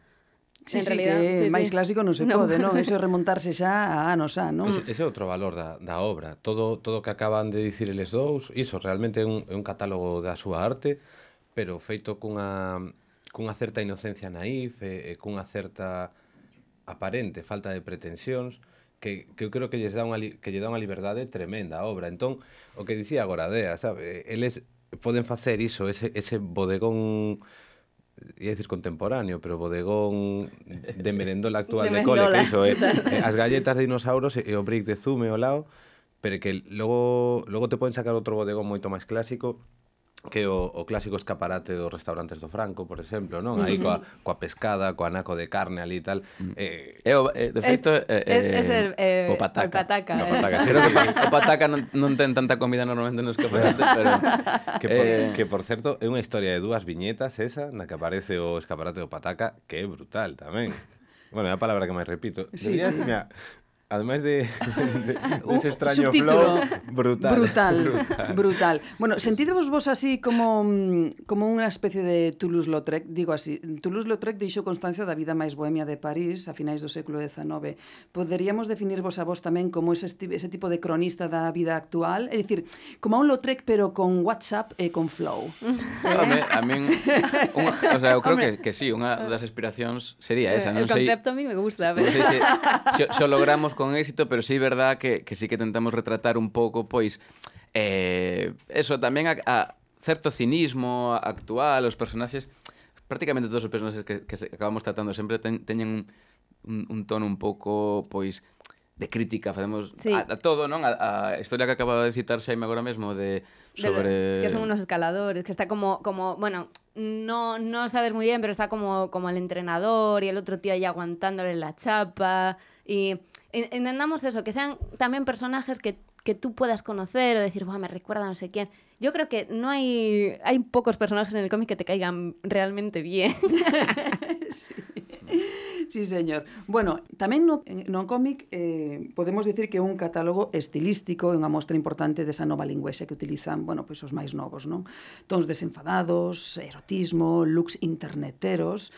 Sí, en sí, realidad, que sí, máis sí. clásico non se no. pode, non? Eso é remontarse xa a anos xa, non? Ese, ese é outro valor da, da obra. Todo todo que acaban de dicir eles dous, iso realmente é un, é un catálogo da súa arte, pero feito cunha, cunha certa inocencia naif e, e cunha certa aparente falta de pretensións que, que eu creo que lles dá unha que lle dá unha liberdade tremenda a obra. Entón, o que dicía agora Dea, sabe, eles poden facer iso, ese ese bodegón ia dicir contemporáneo, pero bodegón de merendola actual de, de cole, que iso é, eh, as galletas de dinosaurios e o brick de zume ao lado, pero que logo logo te poden sacar outro bodegón moito máis clásico que o, o clásico escaparate dos restaurantes do Franco, por exemplo, non? Aí coa, coa pescada, coa anaco de carne ali e tal. Mm. Eh, é o, eh, de feito, é, eh, eh, es, eh, el, eh, o pataca. O pataca, no, eh. pataca. Creo que, o pataca non, non ten tanta comida normalmente nos escaparates, pero... Que por, eh... que, por certo, é unha historia de dúas viñetas esa, na que aparece o escaparate do pataca, que é brutal tamén. Bueno, é a palabra que máis repito. Sí, Deberías, sí. Mira, Además de, de, de ese extraño flow, brutal. Brutal, brutal. Bueno, sentidevos vos así como mm, como unha especie de Toulouse-Lautrec, digo así, Toulouse-Lautrec deixou constancia da vida máis bohemia de París a finais do século XIX. Poderíamos definirvos a vos tamén como ese, ese tipo de cronista da vida actual, é dicir, como a un Lautrec pero con WhatsApp e con flow. Home, a min, unha, o sea, eu creo Hombre. que, que sí, unha das aspiracións sería esa, eh, non sei. O concepto a mí me gusta, pero... Non sei se, se, se logramos con éxito, pero sí verdad que, que sí que tentamos retratar un pouco, pois, eh, eso, tamén a, a certo cinismo actual, os personaxes, prácticamente todos os personaxes que, que acabamos tratando sempre ten, teñen un, un tono un pouco, pois, de crítica, facemos Sí. a, a todo, non? A, a historia que acaba de citar Xaime agora mesmo de de- sobre que son unos escaladores, que está como, como bueno, no, no sabes muy bien, pero está como, como el entrenador y el otro tío ahí aguantándole la chapa. Y intentamos eso, que sean también personajes que, que tú puedas conocer o decir, "Buah, me recuerda a no sé quién. Yo creo que no hay, hay pocos personajes en el cómic que te caigan realmente bien. Sí, señor. Bueno, tamén no, no cómic eh, podemos dicir que é un catálogo estilístico e unha mostra importante desa nova lingüexe que utilizan, bueno, pois os máis novos, non? Tons desenfadados, erotismo, looks interneteros,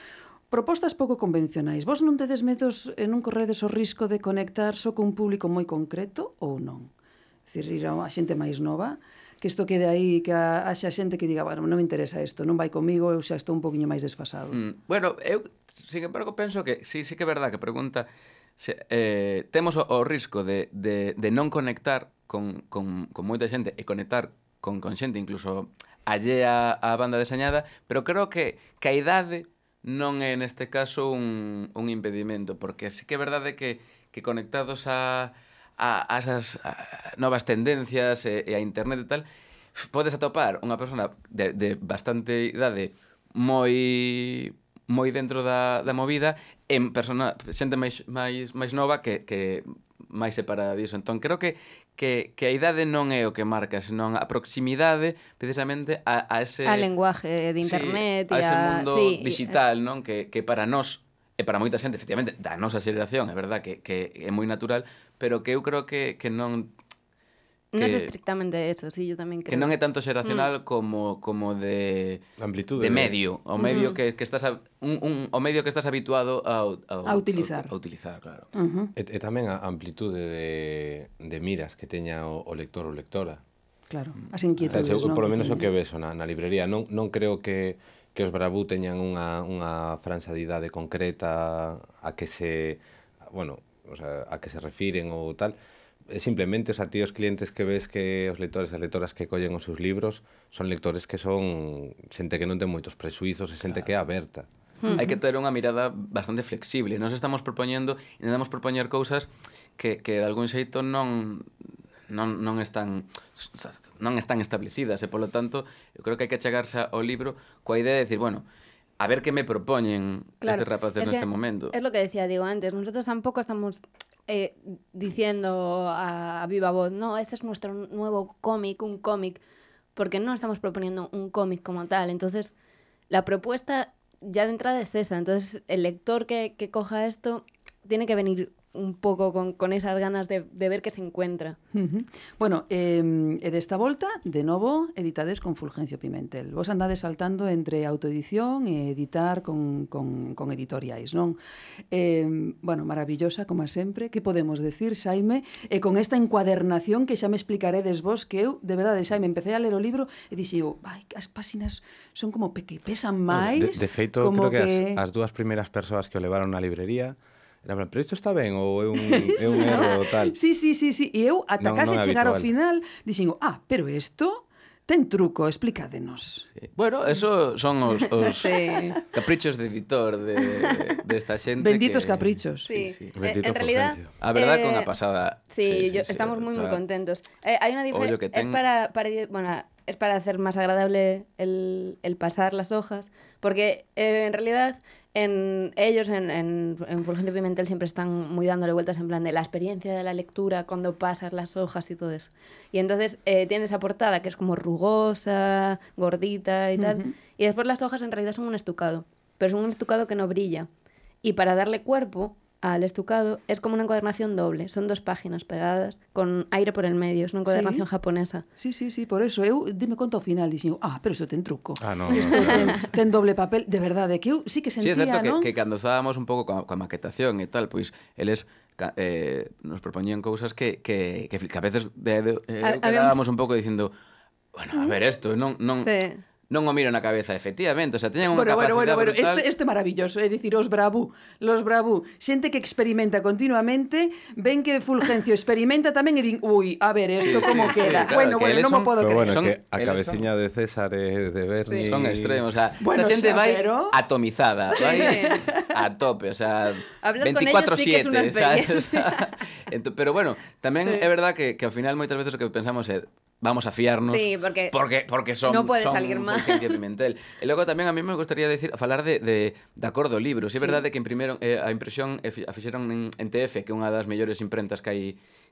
Propostas pouco convencionais. Vos non tedes medos e non corredes o risco de conectar só cun público moi concreto ou non? Dicir, ir a xente máis nova, que isto quede aí, que haxa xente que diga, bueno, non me interesa isto, non vai comigo, eu xa estou un poquinho máis desfasado. Mm, bueno, eu, sin embargo, penso que sí, sí que é verdad que pregunta se, eh, temos o, o risco de, de, de non conectar con, con, con moita xente e conectar con, con xente incluso allea a banda deseñada, pero creo que, que a idade non é neste caso un, un impedimento, porque sí que é verdade que, que conectados a, a, a esas a novas tendencias e, e a internet e tal, podes atopar unha persona de, de bastante idade moi moi dentro da, da movida en persona, xente máis, máis, máis nova que, que máis separada diso. Entón, creo que, que, que a idade non é o que marca, senón a proximidade precisamente a, a ese... A lenguaje de internet sí, e a ese mundo sí, digital, y... non? Que, que para nós e para moita xente, efectivamente, da nosa xeración, é verdad que, que é moi natural, pero que eu creo que, que non Que, non é estrictamente eso, sí, yo tamén creo. Que non é tanto xeracional mm. como como de amplitude de medio, o medio mm. que, que estás a, un, un o medio que estás habituado a a, a utilizar. A, a utilizar, claro. Uh -huh. e, e tamén a amplitude de de miras que teña o, o lector ou lectora. Claro, mm. as inquietudes, eu, non? Por lo menos o que vexo na, na librería, non non creo que que os Bravú teñan unha unha franxadidade concreta a que se bueno, o sea, a que se refiren ou tal, Eh, simplemente, o sea, ti os clientes que ves que os lectores e lectoras que collen os seus libros son lectores que son xente que non ten moitos presuizos e xente claro. que é aberta. Hmm. Hai que ter unha mirada bastante flexible. Nos estamos propoñendo, intentamos propoñer cousas que, que de algún xeito non non, non están non están establecidas e polo tanto eu creo que hai que chegarse ao libro coa idea de decir, bueno, a ver que me propoñen claro, estes rapaces es que, neste momento. Es lo que decía Diego antes, nosotros tampouco estamos eh, diciendo a, viva voz, no, este es nuestro nuevo cómic, un cómic, porque no estamos proponiendo un cómic como tal. Entonces, la propuesta ya de entrada es esa. Entonces, el lector que coja esto tiene que venir un pouco con, con esas ganas de, de ver que se encuentra. Uh -huh. Bueno, eh, e desta volta, de novo, editades con Fulgencio Pimentel. Vos andades saltando entre autoedición e editar con, con, con editoriais, non? Eh, bueno, maravillosa, como sempre. Que podemos decir, Xaime? E eh, con esta encuadernación que xa me explicaredes vos que eu, de verdade, Xaime, empecé a ler o libro e dixen, vai, as páxinas son como que pesan máis. De, de feito, como creo que, que... As, as dúas primeiras persoas que o levaron na librería Era plan, pero isto está ben ou é un, é un erro tal? Sí, sí, sí, sí. E eu ata non, case non chegar habitual. ao final dixen, ah, pero isto Ten truco, explícadenos. Sí. Bueno, eso son os, os sí. caprichos de editor de, de esta xente. Benditos que... caprichos. Sí, sí. sí. Bendito eh, en realidad, A verdad eh, a pasada. Sí, sí, yo, sí estamos sí, muy, contentos. Eh, hay una diferencia... Ten... Es para, para, bueno, es para hacer más agradable el, el pasar las hojas, porque eh, en realidad en ellos, en, en, en Fulgente Pimentel, siempre están muy dándole vueltas en plan de la experiencia de la lectura cuando pasas las hojas y todo eso. Y entonces eh, tiene esa portada que es como rugosa, gordita y tal, y después las hojas en realidad son un estucado, pero es un estucado que no brilla. Y para darle cuerpo al estucado, es como una encuadernación doble, son dos páginas pegadas con aire por el medio, es una encuadernación sí. japonesa. Sí, sí, sí, por eso eu dime conto ao final, dixen, ah, pero iso ten truco. Ah, no, isto no, no. ten, ten doble papel, de verdade, que eu sí que sentía, sí, é certo ¿no? que, que cando estábamos un pouco coa, coa maquetación e tal, pois eles eh, nos propoñían cousas que, que, que, que a veces de, de, eh, quedábamos un pouco dicindo, bueno, a ver, isto non, non, sí non o miro na cabeza, efectivamente. O sea, teñen unha bueno, capacidade bueno, bueno, bueno, brutal... Este, este maravilloso, é dicir, os bravú, los bravú, xente que experimenta continuamente, ven que Fulgencio experimenta tamén e din, ui, a ver, isto sí, como sí, queda. Sí, claro, bueno, que bueno, non son... me podo creer. Bueno, son... que a cabeciña son... de César e de Berni... Sí. Son extremos, o sea, bueno, esa xente vai pero... atomizada, vai a tope, o sea, 24-7, sí sabes? O sea, ento... pero bueno, tamén sí. é verdad que, que ao final moitas veces o que pensamos é, vamos a fiarnos. Sí, porque, porque, porque son, no puede son salir mal. Pimentel. e logo tamén a mí me gustaría decir, falar de, de, de acordo libro. Si sí, é verdade que imprimeron eh, a impresión eh, a fixeron en, en TF, que é unha das mellores imprentas que hai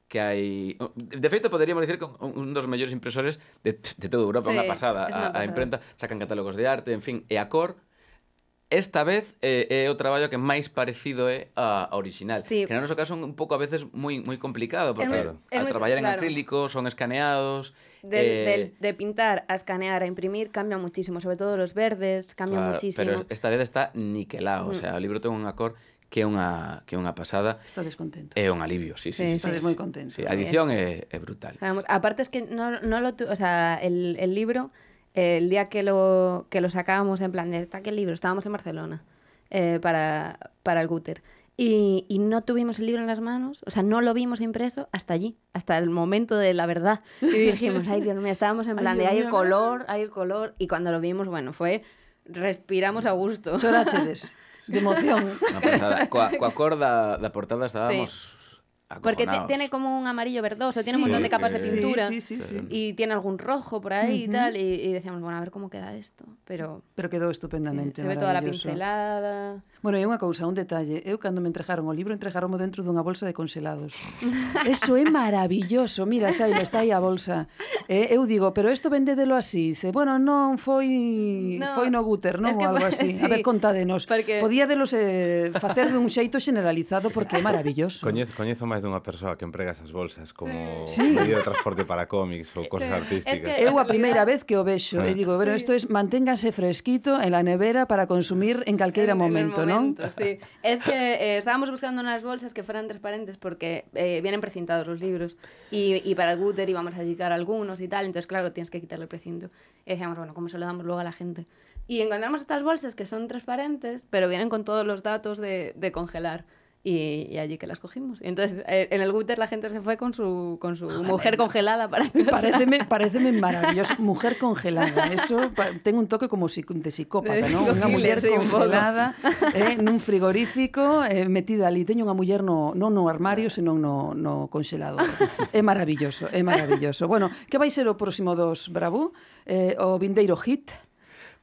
que hai... De feito, poderíamos dicir que un dos mellores impresores de, de toda Europa, sí, unha pasada. Unha pasada. A, a imprenta sacan catálogos de arte, en fin, e a cor Esta vez eh, é o traballo que máis parecido é a, a original. Sí. Que no noso caso é un pouco a veces moi moi complicado, porque claro, al traballar claro. en acrílico son escaneados. Del, eh... del, de pintar a escanear, a imprimir, cambia muchísimo, sobre todo los verdes, cambia claro, muchísimo. Pero esta vez está niquelado, mm. o sea, o libro ten un cor que é unha que é unha pasada. Estades contento. É un alivio, sí, sí, sí, sí estades sí, moi contento. Sí, a edición é, é brutal. Vamos, aparte es que no, no lo, tu, o sea, el, el libro el día que lo, que lo sacábamos en plan de está el libro, estábamos en Barcelona eh, para, para el Guter. Y, y no tuvimos el libro en las manos, o sea, no lo vimos impreso hasta allí, hasta el momento de la verdad. Y dijimos, ay Dios mío, estábamos en Ay, plan de hay el color, hay el color. Y cuando lo vimos, bueno, fue, respiramos a gusto. Chorachedes, de emoción. Unha pasada. coa, coa cor da, da portada estábamos Porque tiene como un amarillo verdoso, sí, tiene un montón de capas de pintura. Sí, sí, y tiene algún rojo por ahí uh -huh. y tal. Y, y, decíamos, bueno, a ver cómo queda esto. Pero, pero quedou estupendamente. Se ve toda la pincelada. Bueno, é unha cousa, un detalle. Eu, cando me entregaron o libro, entrejaronmo dentro dunha bolsa de congelados. Eso é maravilloso. Mira, xa, está aí a bolsa. Eh, eu digo, pero isto vendédelo así. Dice, bueno, non foi no, foi no Guter, non? Es que, o algo así. Sí, a ver, contádenos. Porque... Podía delos eh, facer dun xeito generalizado porque é maravilloso. Coñezo, coñezo máis dunha persoa que emprega esas bolsas como Sí. medio de transporte para cómics ou cosas artísticas. que- Eu a primeira vez que o vexo e digo, bueno, isto es manténgase fresquito en la nevera para consumir en calqueira momento, non? sí. Es que eh, estábamos buscando unas bolsas que fueran transparentes porque eh, vienen precintados los libros y, y para el Guter íbamos a dedicar algunos y tal, entonces claro, tienes que quitarle el precinto. Y decíamos, bueno, ¿cómo se lo damos luego a la gente? Y encontramos estas bolsas que son transparentes, pero vienen con todos los datos de, de congelar. Y, y, allí que las cogimos. Entonces, eh, en el Guter la gente se fue con su, con su Joder, mujer congelada para casa. Pareceme, pareceme maravilloso. Mujer congelada. Eso tengo un toque como de psicópata, ¿no? Una mujer sí, congelada eh, en un frigorífico eh, metida ali. Teño unha muller no, non no armario, senón no, no congelador. É maravilloso, é maravilloso. Bueno, que vai ser o próximo dos Bravo? Eh, o Vindeiro Hit?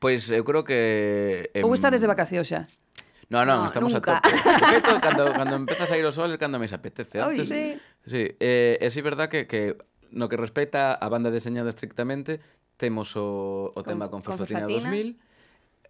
Pois eu eh, creo que... Em... Ou estades de vacación xa? No, non, no, estamos nunca. a tope. Feito, cando, cando empezas a sair o sol é cando máis apetece. Antes, Oi, sí. sí eh, é sí verdad que, que no que respecta a banda deseñada estrictamente, temos o, o tema con, con Fosfatina 2000.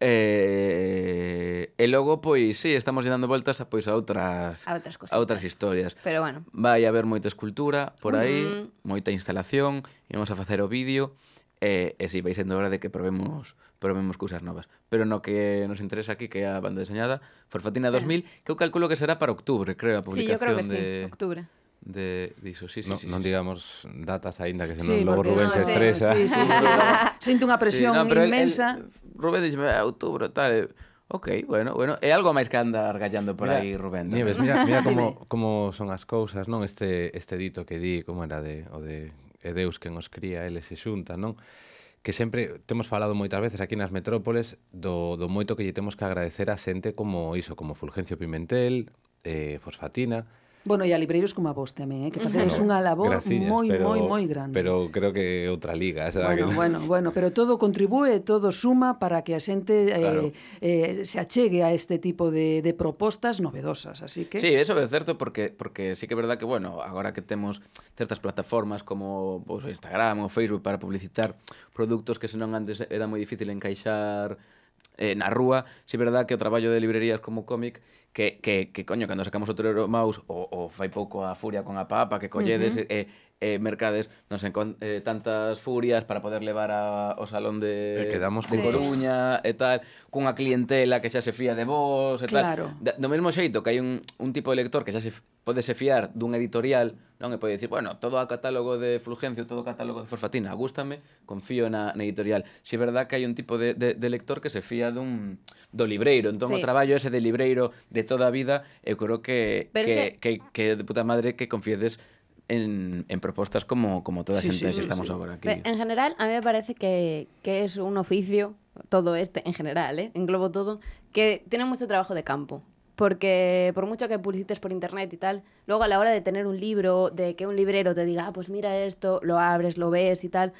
Eh, e logo, pois, sí, estamos dando voltas a, pois, a outras, a outras, a outras historias. Pero bueno. Vai haber moita escultura por aí, moita instalación, íamos a facer o vídeo, e, e si vai sendo hora de que probemos probemos cousas novas. Pero no que nos interesa aquí, que é a banda deseñada, Forfatina 2000, que eu calculo que será para octubre, creo, a publicación sí, yo creo que de... Sí, octubre de diso, sí, sí, no, sí, non sí, digamos sí. datas aínda que senón sí, logo Rubén no, se estresa. Sí, sí, sí, Sinto unha presión sí, no, inmensa. El, el, Rubén dixe, ah, outubro, tal, Ok, bueno, bueno, é algo máis que anda argallando por mira, aí Rubén. Tamén. Nieves, mira, mira como, como son as cousas, non? Este, este dito que di, como era de, o de e Deus que nos cría, ele se xunta, non? que sempre temos falado moitas veces aquí nas metrópoles do, do moito que lle temos que agradecer a xente como iso, como Fulgencio Pimentel, eh, Fosfatina, Bueno, e a libreiros como a vos tamén, eh? que facedes unha labor moi, moi, moi grande. Pero creo que outra liga. Esa bueno, que... bueno, bueno, pero todo contribúe, todo suma para que a xente eh, claro. eh, eh, se achegue a este tipo de, de propostas novedosas, así que... Sí, eso é certo, porque, porque sí que é verdad que, bueno, agora que temos certas plataformas como pues, Instagram ou Facebook para publicitar produtos que senón antes era moi difícil encaixar eh, na rúa, sí é verdad que o traballo de librerías como cómic que, que, que coño, cando sacamos o Torero o, o fai pouco a Furia con a Papa que colledes, uh -huh. eh, eh, mercades non sei con, eh, tantas furias para poder levar a, ao salón de, e quedamos de Coruña e tal, cunha clientela que xa se fía de vos e claro. tal. Da, do mesmo xeito que hai un, un tipo de lector que xa se pode se fiar dun editorial non e pode dicir, bueno, todo o catálogo de Fulgencio, todo o catálogo de Fosfatina, gústame, confío na, na editorial. Si é verdad que hai un tipo de, de, de lector que se fía dun do libreiro, entón sí. o traballo ese de libreiro de toda a vida, eu creo que, que, que, que, que de puta madre que confiedes en, en propostas como, como toda a Sí, xente sí, que sí, estamos sí. agora aquí. En general, a mí me parece que, que es un oficio, todo este, en general, ¿eh? englobo todo, que tiene mucho trabajo de campo. Porque por mucho que publicites por internet y tal, luego a la hora de tener un libro, de que un librero te diga, ah, pues mira esto, lo abres, lo ves y tal,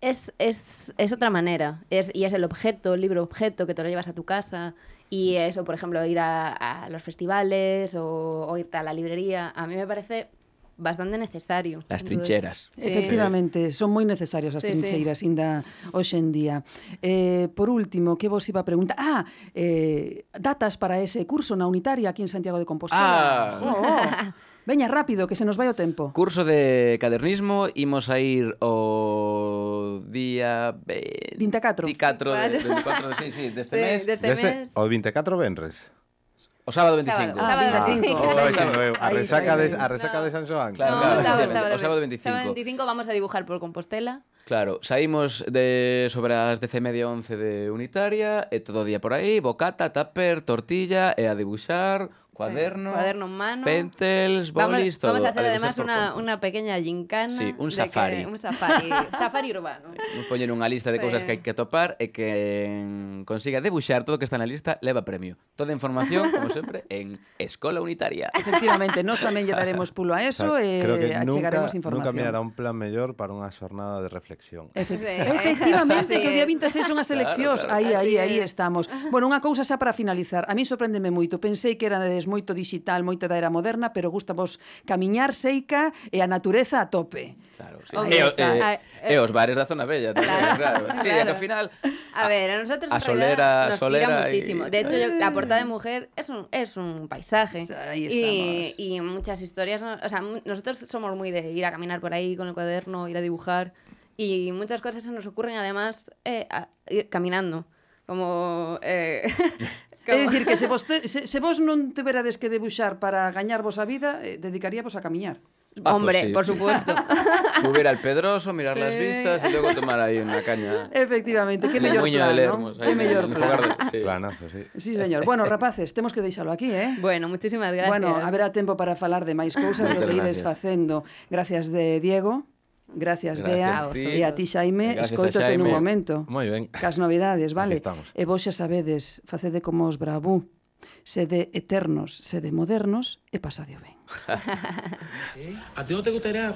es, es, es otra manera. Es, y es el objeto, el libro objeto que te lo llevas a tu casa. Y eso, por ejemplo, ir a, a los festivales o, o irte a la librería, a mí me parece bastante necesario. As trincheras. Sí. Efectivamente, son moi necesarias as sí, trincheiras sí. inda hoxe en día. Eh, por último, que vos iba a preguntar? Ah, eh, datas para ese curso na Unitaria aquí en Santiago de Compostela. Ah. Oh, oh. Veña, rápido, que se nos vai o tempo. Curso de cadernismo, imos a ir o día... 24. 24 de, 24 de, sí, sí, deste sí, mes. Deste, deste mes. O 24 venres. O sábado 25. Sábado, ah, sábado 25. Ah. Eu, a resaca, de, a resaca no. de San Xoán. Claro, no, claro. Sábado, sábado, o sábado 25. Sábado 25 vamos a dibujar por Compostela. Claro, saímos de sobre as 10 e media 11 de Unitaria, e todo o día por aí, bocata, tupper, tortilla, e a dibuixar, Cuaderno, sí, cuaderno en mano, pentels, bolis, vamos, todo. Vamos a hacer además una, una, pequeña gincana. Sí, un safari. Que, un safari, safari urbano. Poñer unha lista de sí. cousas que hai que topar e que consiga debuxar todo o que está na lista leva premio. Toda información, como sempre, en Escola Unitaria. Efectivamente, nós tamén lle daremos pulo a eso o sea, e creo eh, que achegaremos nunca, información. Nunca mirará un plan mellor para unha xornada de reflexión. Efect sí. Efectivamente, Así que o día 26 son as eleccións. Claro, claro. Aí, aí, aí estamos. Bueno, unha cousa xa para finalizar. A mí sorprendeme moito. Pensei que era de moito digital, moito da era moderna, pero gusta vos camiñar seica e a natureza a tope. Claro, sí. E, o, e, ah, eh. e, os bares da zona bella tamén, claro. claro. Sí, claro. que ao final a, a ver, a nosotros a solera, nos solera tira muchísimo. Y... De hecho, yo, la eh. portada de mujer es un es un paisaje Ahí estamos. y, y muchas historias, o sea, nosotros somos muy de ir a caminar por ahí con el cuaderno, ir a dibujar y muchas cosas se nos ocurren además eh, a, caminando como eh, É dicir, que se vos, te, se, se vos non teverades que debuxar para gañarvos a vida, eh, dedicaríavos a camiñar. Ah, Hombre, pues sí. por supuesto. Subir al Pedroso, mirar sí. las vistas y luego tomar ahí una caña. Efectivamente, qué mellor plan, de Lermos, ¿no? Qué mellor plan. De... Sí. Planazo, sí. Sí, señor. Bueno, rapaces, temos que deixalo aquí, eh? Bueno, muchísimas gracias. Bueno, haberá tempo para falar de máis cousas do que ides facendo. Gracias de Diego. Gracias, Gracias Dea. Ti. E a ti, Xaime, escoitote nun momento. Moi ben. Cas novidades, vale? E vos xa sabedes, facede como os bravú. Sede eternos, sede modernos e pasadio ben. A ti non te gustaría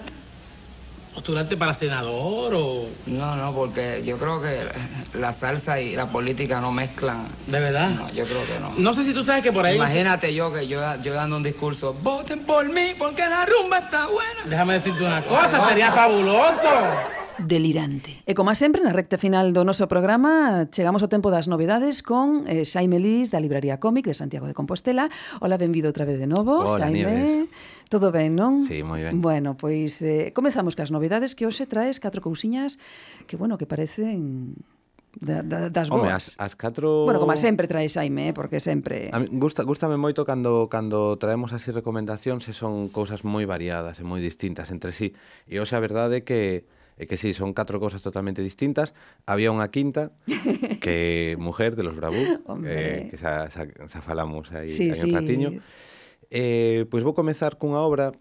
postularte para senador o...? No, no, porque yo creo que la salsa y la política no mezclan. ¿De verdad? No, yo creo que no. No sé si tú sabes que por ahí... Imagínate yo que yo, yo dando un discurso, voten por mí porque la rumba está buena. Déjame decirte una cosa, sería fabuloso. delirante. E como sempre, na recta final do noso programa, chegamos ao tempo das novedades con eh, Xaime Lís, da Libraría Cómic de Santiago de Compostela. Hola, benvido outra vez de novo, Hola, Xaime. Nieves. Todo ben, non? Sí, moi ben. Bueno, pois eh, comezamos cas novedades que hoxe traes catro cousiñas que, bueno, que parecen da, da, das boas. As, as catro... Bueno, como sempre traes Xaime, eh? porque sempre... A mí gusta, gustame moito cando, cando traemos así recomendacións e son cousas moi variadas e moi distintas entre sí. E hoxe a verdade é que É que sí, son catro cousas totalmente distintas. Había unha quinta que mujer de los Bravú, eh, que xa, xa, xa falamos aí, sí, aí sí. un ratiño. Eh, pois vou comezar cunha obra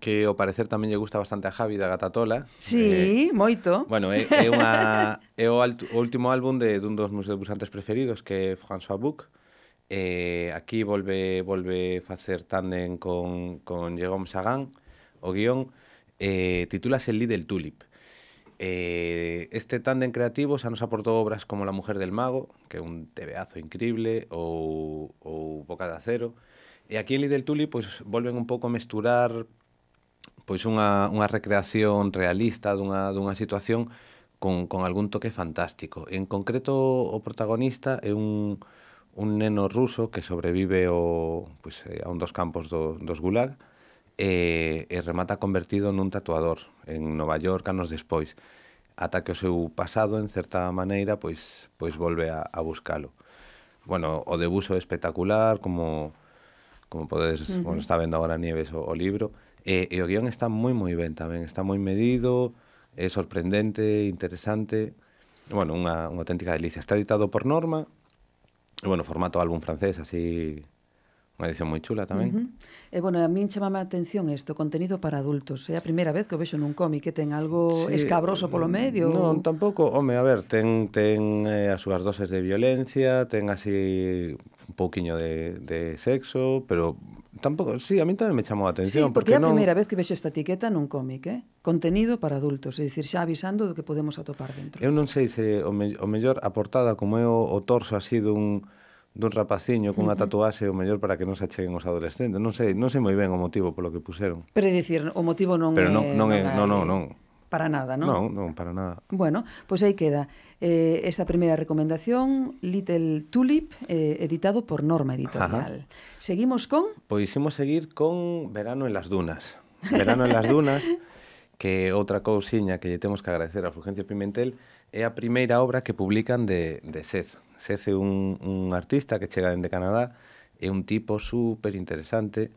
que ao parecer tamén lle gusta bastante a Javi da Gatatola. Sí, eh, moito. Bueno, é, é, unha, é o, alto, o último álbum de dun dos meus debutantes preferidos, que é François Buc. Eh, aquí volve volve facer tándem con, con Jérôme Sagan, o guión eh, titúlase el Lidl Tulip. Eh, este tándem creativo xa nos aportou obras como La mujer del mago, que é un tebeazo increíble, ou, ou Boca de acero. E aquí en Lidl Tulip pois, volven un pouco a mesturar pois unha, unha recreación realista dunha, dunha situación con, con algún toque fantástico. En concreto, o protagonista é un, un neno ruso que sobrevive o, pois, eh, a un dos campos do, dos Gulag, e, e remata convertido nun tatuador en Nova York anos despois ata que o seu pasado en certa maneira pois pois volve a, a buscalo. Bueno, o debuso é espectacular, como como podes, uh -huh. bueno, está vendo agora Nieves o, o libro, e, e o guión está moi moi ben tamén, está moi medido, é sorprendente, interesante, bueno, unha, unha auténtica delicia. Está editado por Norma, e bueno, formato álbum francés, así Unha edición moi chula tamén. Uh eh, -huh. E bueno, a min chamame a atención isto, contenido para adultos. É a primeira vez que o vexo nun cómic que ten algo sí, escabroso polo mm, medio. Non, ou... tampouco, home, a ver, ten ten eh, as súas doses de violencia, ten así un pouquiño de, de sexo, pero tampouco, sí, a min tamén me chamou a atención. Sí, porque, porque é a non... primeira vez que vexo esta etiqueta nun cómic, eh? Contenido para adultos, é dicir, xa avisando do que podemos atopar dentro. Eu non sei se o, me, o mellor a portada, como é o, o torso así dun dun rapaciño cunha tatuaxe o mellor para que non se acheguen os adolescentes. Non sei, non sei moi ben o motivo polo que puseron. Pero dicir, o motivo non Pero non, é non é, non, non, non. Para nada, non? Non, non, para nada. Bueno, pois aí queda eh, esta primeira recomendación, Little Tulip, eh, editado por Norma Editorial. Ajá. Seguimos con? Pois imos seguir con Verano en las dunas. Verano en las dunas, que outra cousiña que lle temos que agradecer a Fulgencio Pimentel é a primeira obra que publican de, de Seth, Sece un, un artista que chega dende Canadá, é un tipo super interesante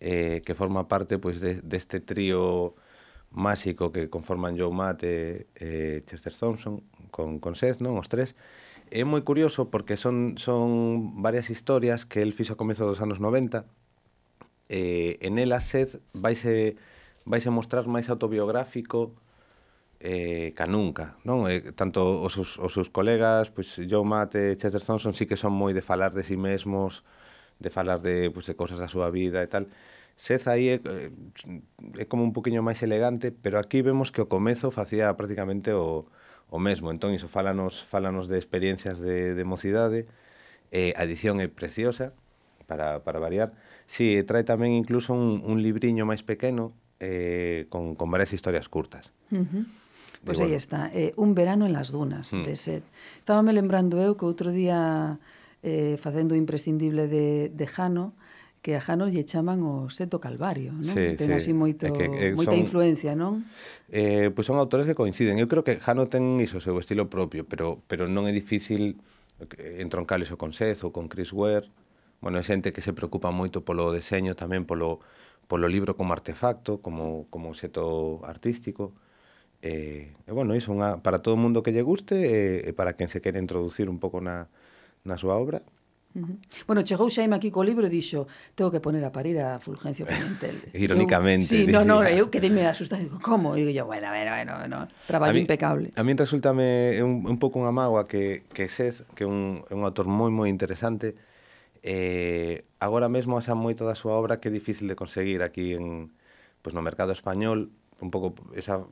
eh, que forma parte pois, de, deste trío máxico que conforman Joe Matt e, eh, Chester Thompson con, con Seth, non? Os tres. É moi curioso porque son, son varias historias que el fixo a comezo dos anos 90 eh, en elas Seth vaise, vaise mostrar máis autobiográfico eh, ca nunca, non? Eh, tanto os seus, os seus colegas, pois Joe Matt e Chester Thompson sí que son moi de falar de si sí mesmos, de falar de, pois, pues, de cosas da súa vida e tal. Seth aí é, eh, é como un poquinho máis elegante, pero aquí vemos que o comezo facía prácticamente o, o mesmo. Entón, iso, fálanos, fálanos de experiencias de, de mocidade, eh, a edición é preciosa, para, para variar. Sí, trae tamén incluso un, un libriño máis pequeno eh, con, con varias historias curtas. Uh -huh. Pois pues aí bueno. está, eh, un verano en las dunas, mm. de Set. Estábame lembrando eu que outro día eh, facendo imprescindible de, de Jano, que a Jano lle chaman o Seto Calvario, non? Sí, ten sí. así moito, é que, é, moita son, influencia, non? Eh, pois pues son autores que coinciden. Eu creo que Jano ten iso, seu estilo propio, pero, pero non é difícil eh, entroncar iso con Seth ou con Chris Ware. Bueno, é xente que se preocupa moito polo deseño, tamén polo, polo libro como artefacto, como, como seto artístico. E, e bueno, iso unha, para todo o mundo que lle guste e, e para quen se quere introducir un pouco na, na súa obra, Uh -huh. Bueno, chegou Xaime aquí co libro e dixo Tengo que poner a parir a Fulgencio Pimentel Irónicamente eu, Sí, no, no, eu que me asustado Digo, como? E digo yo, bueno, bueno, bueno, bueno Traballo a mí, impecable A mí resultame un, un pouco unha mágoa que, que Sez Que é un, un autor moi, moi interesante eh, Agora mesmo asa moito da súa obra Que é difícil de conseguir aquí en, pues, no mercado español Un pouco esa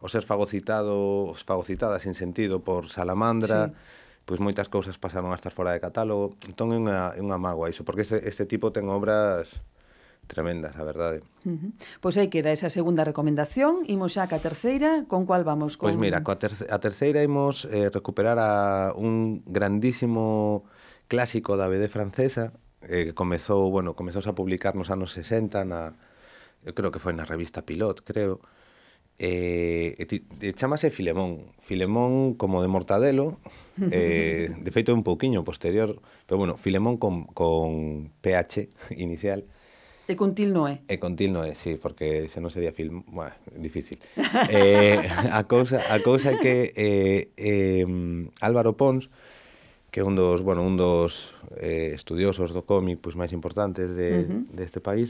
o ser fagocitado, fagocitada sin sentido por salamandra, sí pois moitas cousas pasaron a estar fora de catálogo. Entón é unha, é unha mágoa iso, porque este, este tipo ten obras tremendas, a verdade. Uh -huh. Pois aí queda esa segunda recomendación. Imos xa ca terceira, con cual vamos? Pois con... Pois mira, coa ter a terceira imos eh, recuperar a un grandísimo clásico da BD francesa, eh, que comezou, bueno, comezou a publicar nos anos 60 na eu creo que foi na revista Pilot, creo. Uh eh, e ti, eh, e chamase Filemón. Filemón como de Mortadelo, eh, de feito un pouquiño posterior, pero bueno, Filemón con, con PH inicial. E con til non é. E con til non é, sí, porque se non sería film, bueno, difícil. eh, a cousa a cousa é que eh, eh, Álvaro Pons, que é un dos, bueno, un dos eh, estudiosos do cómic pois máis importantes de, uh -huh. deste de país,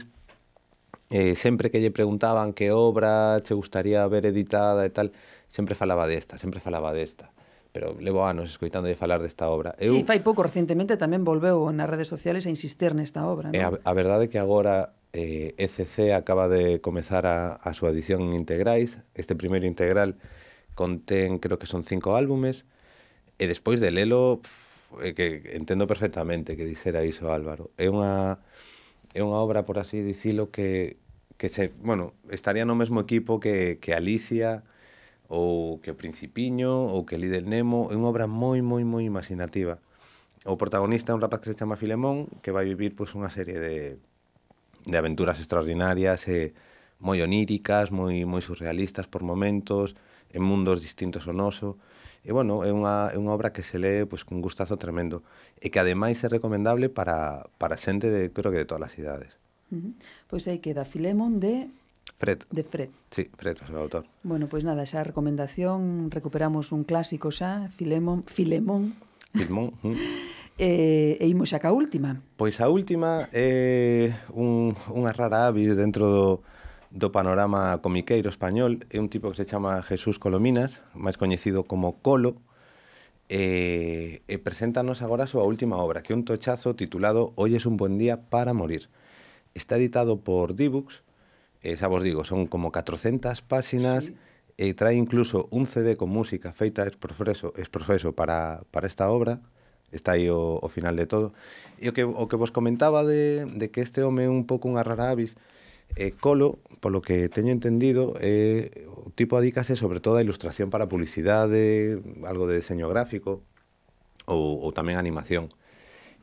eh, sempre que lle preguntaban que obra che gustaría ver editada e tal, sempre falaba desta, sempre falaba desta pero levo anos escoitando de falar desta obra. Eu, sí, fai pouco recentemente tamén volveu nas redes sociales a insistir nesta obra. Eh, non? A, a verdade é que agora eh, ECC acaba de comezar a, a súa edición en integrais. Este primeiro integral contén, creo que son cinco álbumes, e despois de lelo, pff, que entendo perfectamente que dixera iso Álvaro. É unha é unha obra, por así dicilo, que, que se, bueno, estaría no mesmo equipo que, que Alicia, ou que o Principiño, ou que Lidl Nemo, é unha obra moi, moi, moi imaginativa. O protagonista é un rapaz que se chama Filemón, que vai vivir pois, unha serie de, de aventuras extraordinarias, e moi oníricas, moi, moi surrealistas por momentos, en mundos distintos ao noso. E, bueno, é unha, é unha obra que se lee pois, cun gustazo tremendo e que ademais é recomendable para, para xente, de, creo que de todas as idades. Uh -huh. Pois aí queda Filemon de Fred. De Fred. Sí, Fred, o seu autor. Bueno, pois nada, esa recomendación, recuperamos un clásico xa, Filemón, Filemón. Filemón. Mm. e, e imos xa ca última. Pois a última é eh, un, unha rara avis dentro do, do panorama comiqueiro español é un tipo que se chama Jesús Colominas, máis coñecido como Colo, e, e preséntanos agora a súa última obra, que é un tochazo titulado Hoy es un buen día para morir. Está editado por Dibux, e xa vos digo, son como 400 páxinas, sí. e trae incluso un CD con música feita ex profeso, profeso para, para esta obra, está aí o, o final de todo. E o que, o que vos comentaba de, de que este home é un pouco unha rara avis, E Colo, polo que teño entendido, é, o tipo adícase sobre todo a ilustración para publicidade, algo de diseño gráfico ou, ou tamén animación.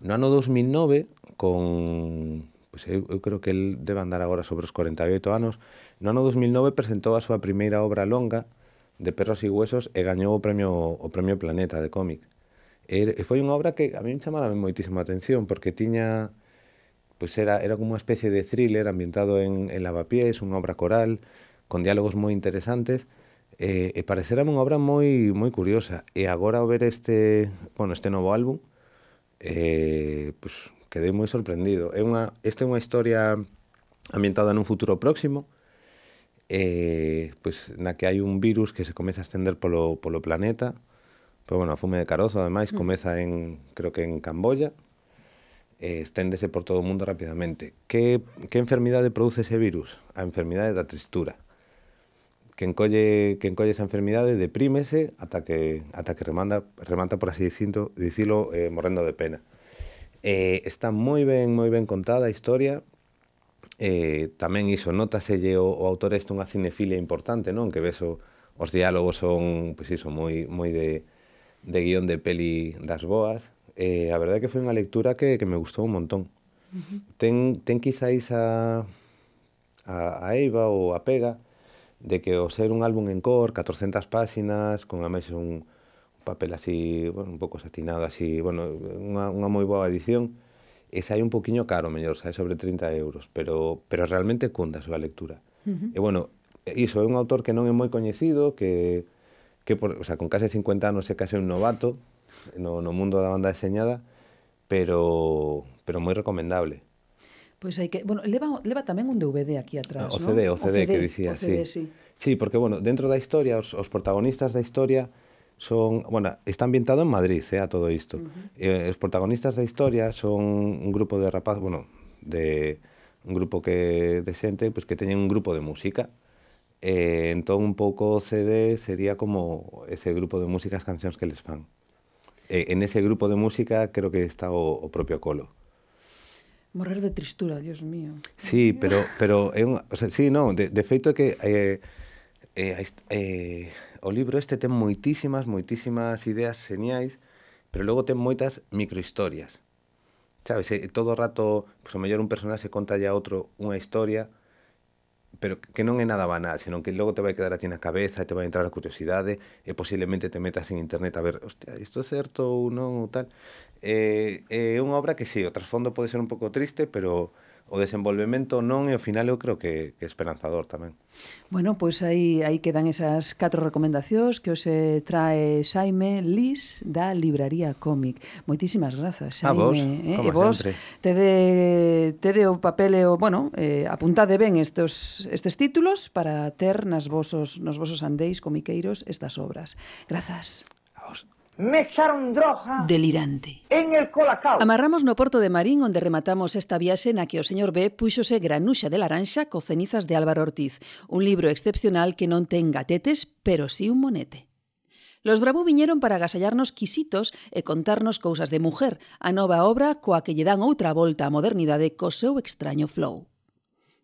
No ano 2009, con pois eu, eu creo que el debe andar agora sobre os 48 anos, no ano 2009 presentou a súa primeira obra longa de Perros e Huesos e gañou o premio o premio Planeta de cómic. E, e foi unha obra que a mí me chamaba moitísima atención porque tiña pues era, era como unha especie de thriller ambientado en, en Lavapiés, unha obra coral, con diálogos moi interesantes, eh, e, e parecerame unha obra moi moi curiosa. E agora ao ver este, bueno, este novo álbum, eh, pues, quedei moi sorprendido. É unha, esta é unha historia ambientada nun futuro próximo, eh, pues, na que hai un virus que se comeza a estender polo, polo planeta, pero bueno, a fume de carozo, ademais, mm. comeza en, creo que en Camboya, eh, esténdese por todo o mundo rapidamente. Que, que enfermidade produce ese virus? A enfermidade da tristura. Que encolle, que encolle esa enfermidade deprímese ata que, ata que remanda, remata, por así dicindo, dicilo, eh, morrendo de pena. Eh, está moi ben, moi ben contada a historia, eh, tamén iso, notaselle o, o autor este unha cinefilia importante, non? Que ves o, os diálogos son, pois iso, moi, moi de, de guión de peli das boas, eh, a verdade é que foi unha lectura que, que me gustou un montón. Uh -huh. Ten, ten quizáis a, a, a Eiva ou a Pega de que o ser un álbum en cor, 400 páxinas, con a máis un, un papel así, bueno, un pouco satinado, así, bueno, unha, unha moi boa edición, e sai un poquinho caro, mellor, sai sobre 30 euros, pero, pero realmente cunda a súa lectura. Uh -huh. E bueno, iso é un autor que non é moi coñecido, que, que por, o sea, con case 50 anos é case un novato, no, no mundo da banda deseñada, pero, pero moi recomendable. Pois hai que, bueno, leva, leva tamén un DVD aquí atrás, o CD, non? O CD, o CD que dicía, o CD, sí. sí. Sí, porque bueno, dentro da historia, os, os protagonistas da historia son, bueno, está ambientado en Madrid, eh, a todo isto. Uh -huh. eh, os protagonistas da historia son un grupo de rapaz, bueno, de un grupo que de xente pues, que teñen un grupo de música. Eh, entón un pouco CD sería como ese grupo de músicas cancións que les fan eh, en ese grupo de música creo que está o, o propio Colo. Morrer de tristura, Dios mío. Sí, pero, pero é un, o sea, sí, no, de, de feito é que eh, eh, eh, o libro este ten moitísimas, moitísimas ideas geniais, pero logo ten moitas microhistorias. Sabes, eh, todo o rato, pues, o mellor un personaxe contalle a outro unha historia, pero que non é nada banal, senón que logo te vai quedar a ti na cabeza e te vai entrar a curiosidade e posiblemente te metas en internet a ver, hostia, isto é certo ou non ou tal. É, é unha obra que sí, o trasfondo pode ser un pouco triste, pero o desenvolvemento non e ao final eu creo que, que esperanzador tamén. Bueno, pois aí aí quedan esas catro recomendacións que os trae Saime Lis da Libraría Cómic. Moitísimas grazas, Saime. A vos, eh? como e vos sempre. tede, tede o papel e o, bueno, eh, apuntade ben estes, estes títulos para ter nas vosos, nos vosos andeis comiqueiros estas obras. Grazas. Me echaron droga Delirante En el colacao Amarramos no porto de Marín onde rematamos esta viaxe na que o señor B puxose granuxa de laranxa co cenizas de Álvaro Ortiz Un libro excepcional que non ten gatetes, pero si sí un monete Los Bravo viñeron para agasallarnos quisitos e contarnos cousas de mujer, a nova obra coa que lle dan outra volta á modernidade co seu extraño flow.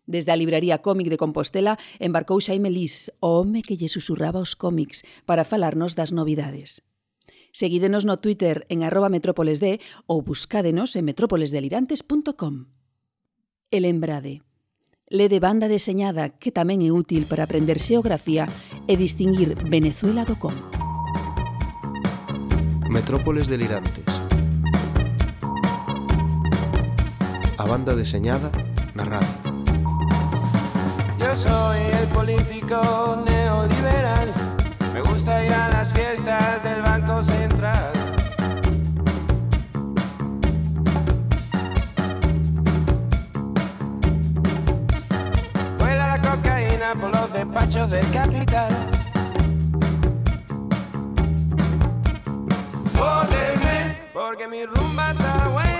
Desde a libraría cómic de Compostela embarcou Xaime Lís, o home que lle susurraba os cómics, para falarnos das novidades. Seguídenos no Twitter en arroba metrópolesd ou buscádenos en metrópolesdelirantes.com. El Embrade. Lede banda deseñada que tamén é útil para aprender xeografía e distinguir Venezuela do Congo. Metrópoles delirantes. A banda deseñada narrada. Yo soy el político neoliberal Me gusta ir a las fiestas del Banco Central. Vuela la cocaína por los despachos del capital. Porque mi rumba está buena.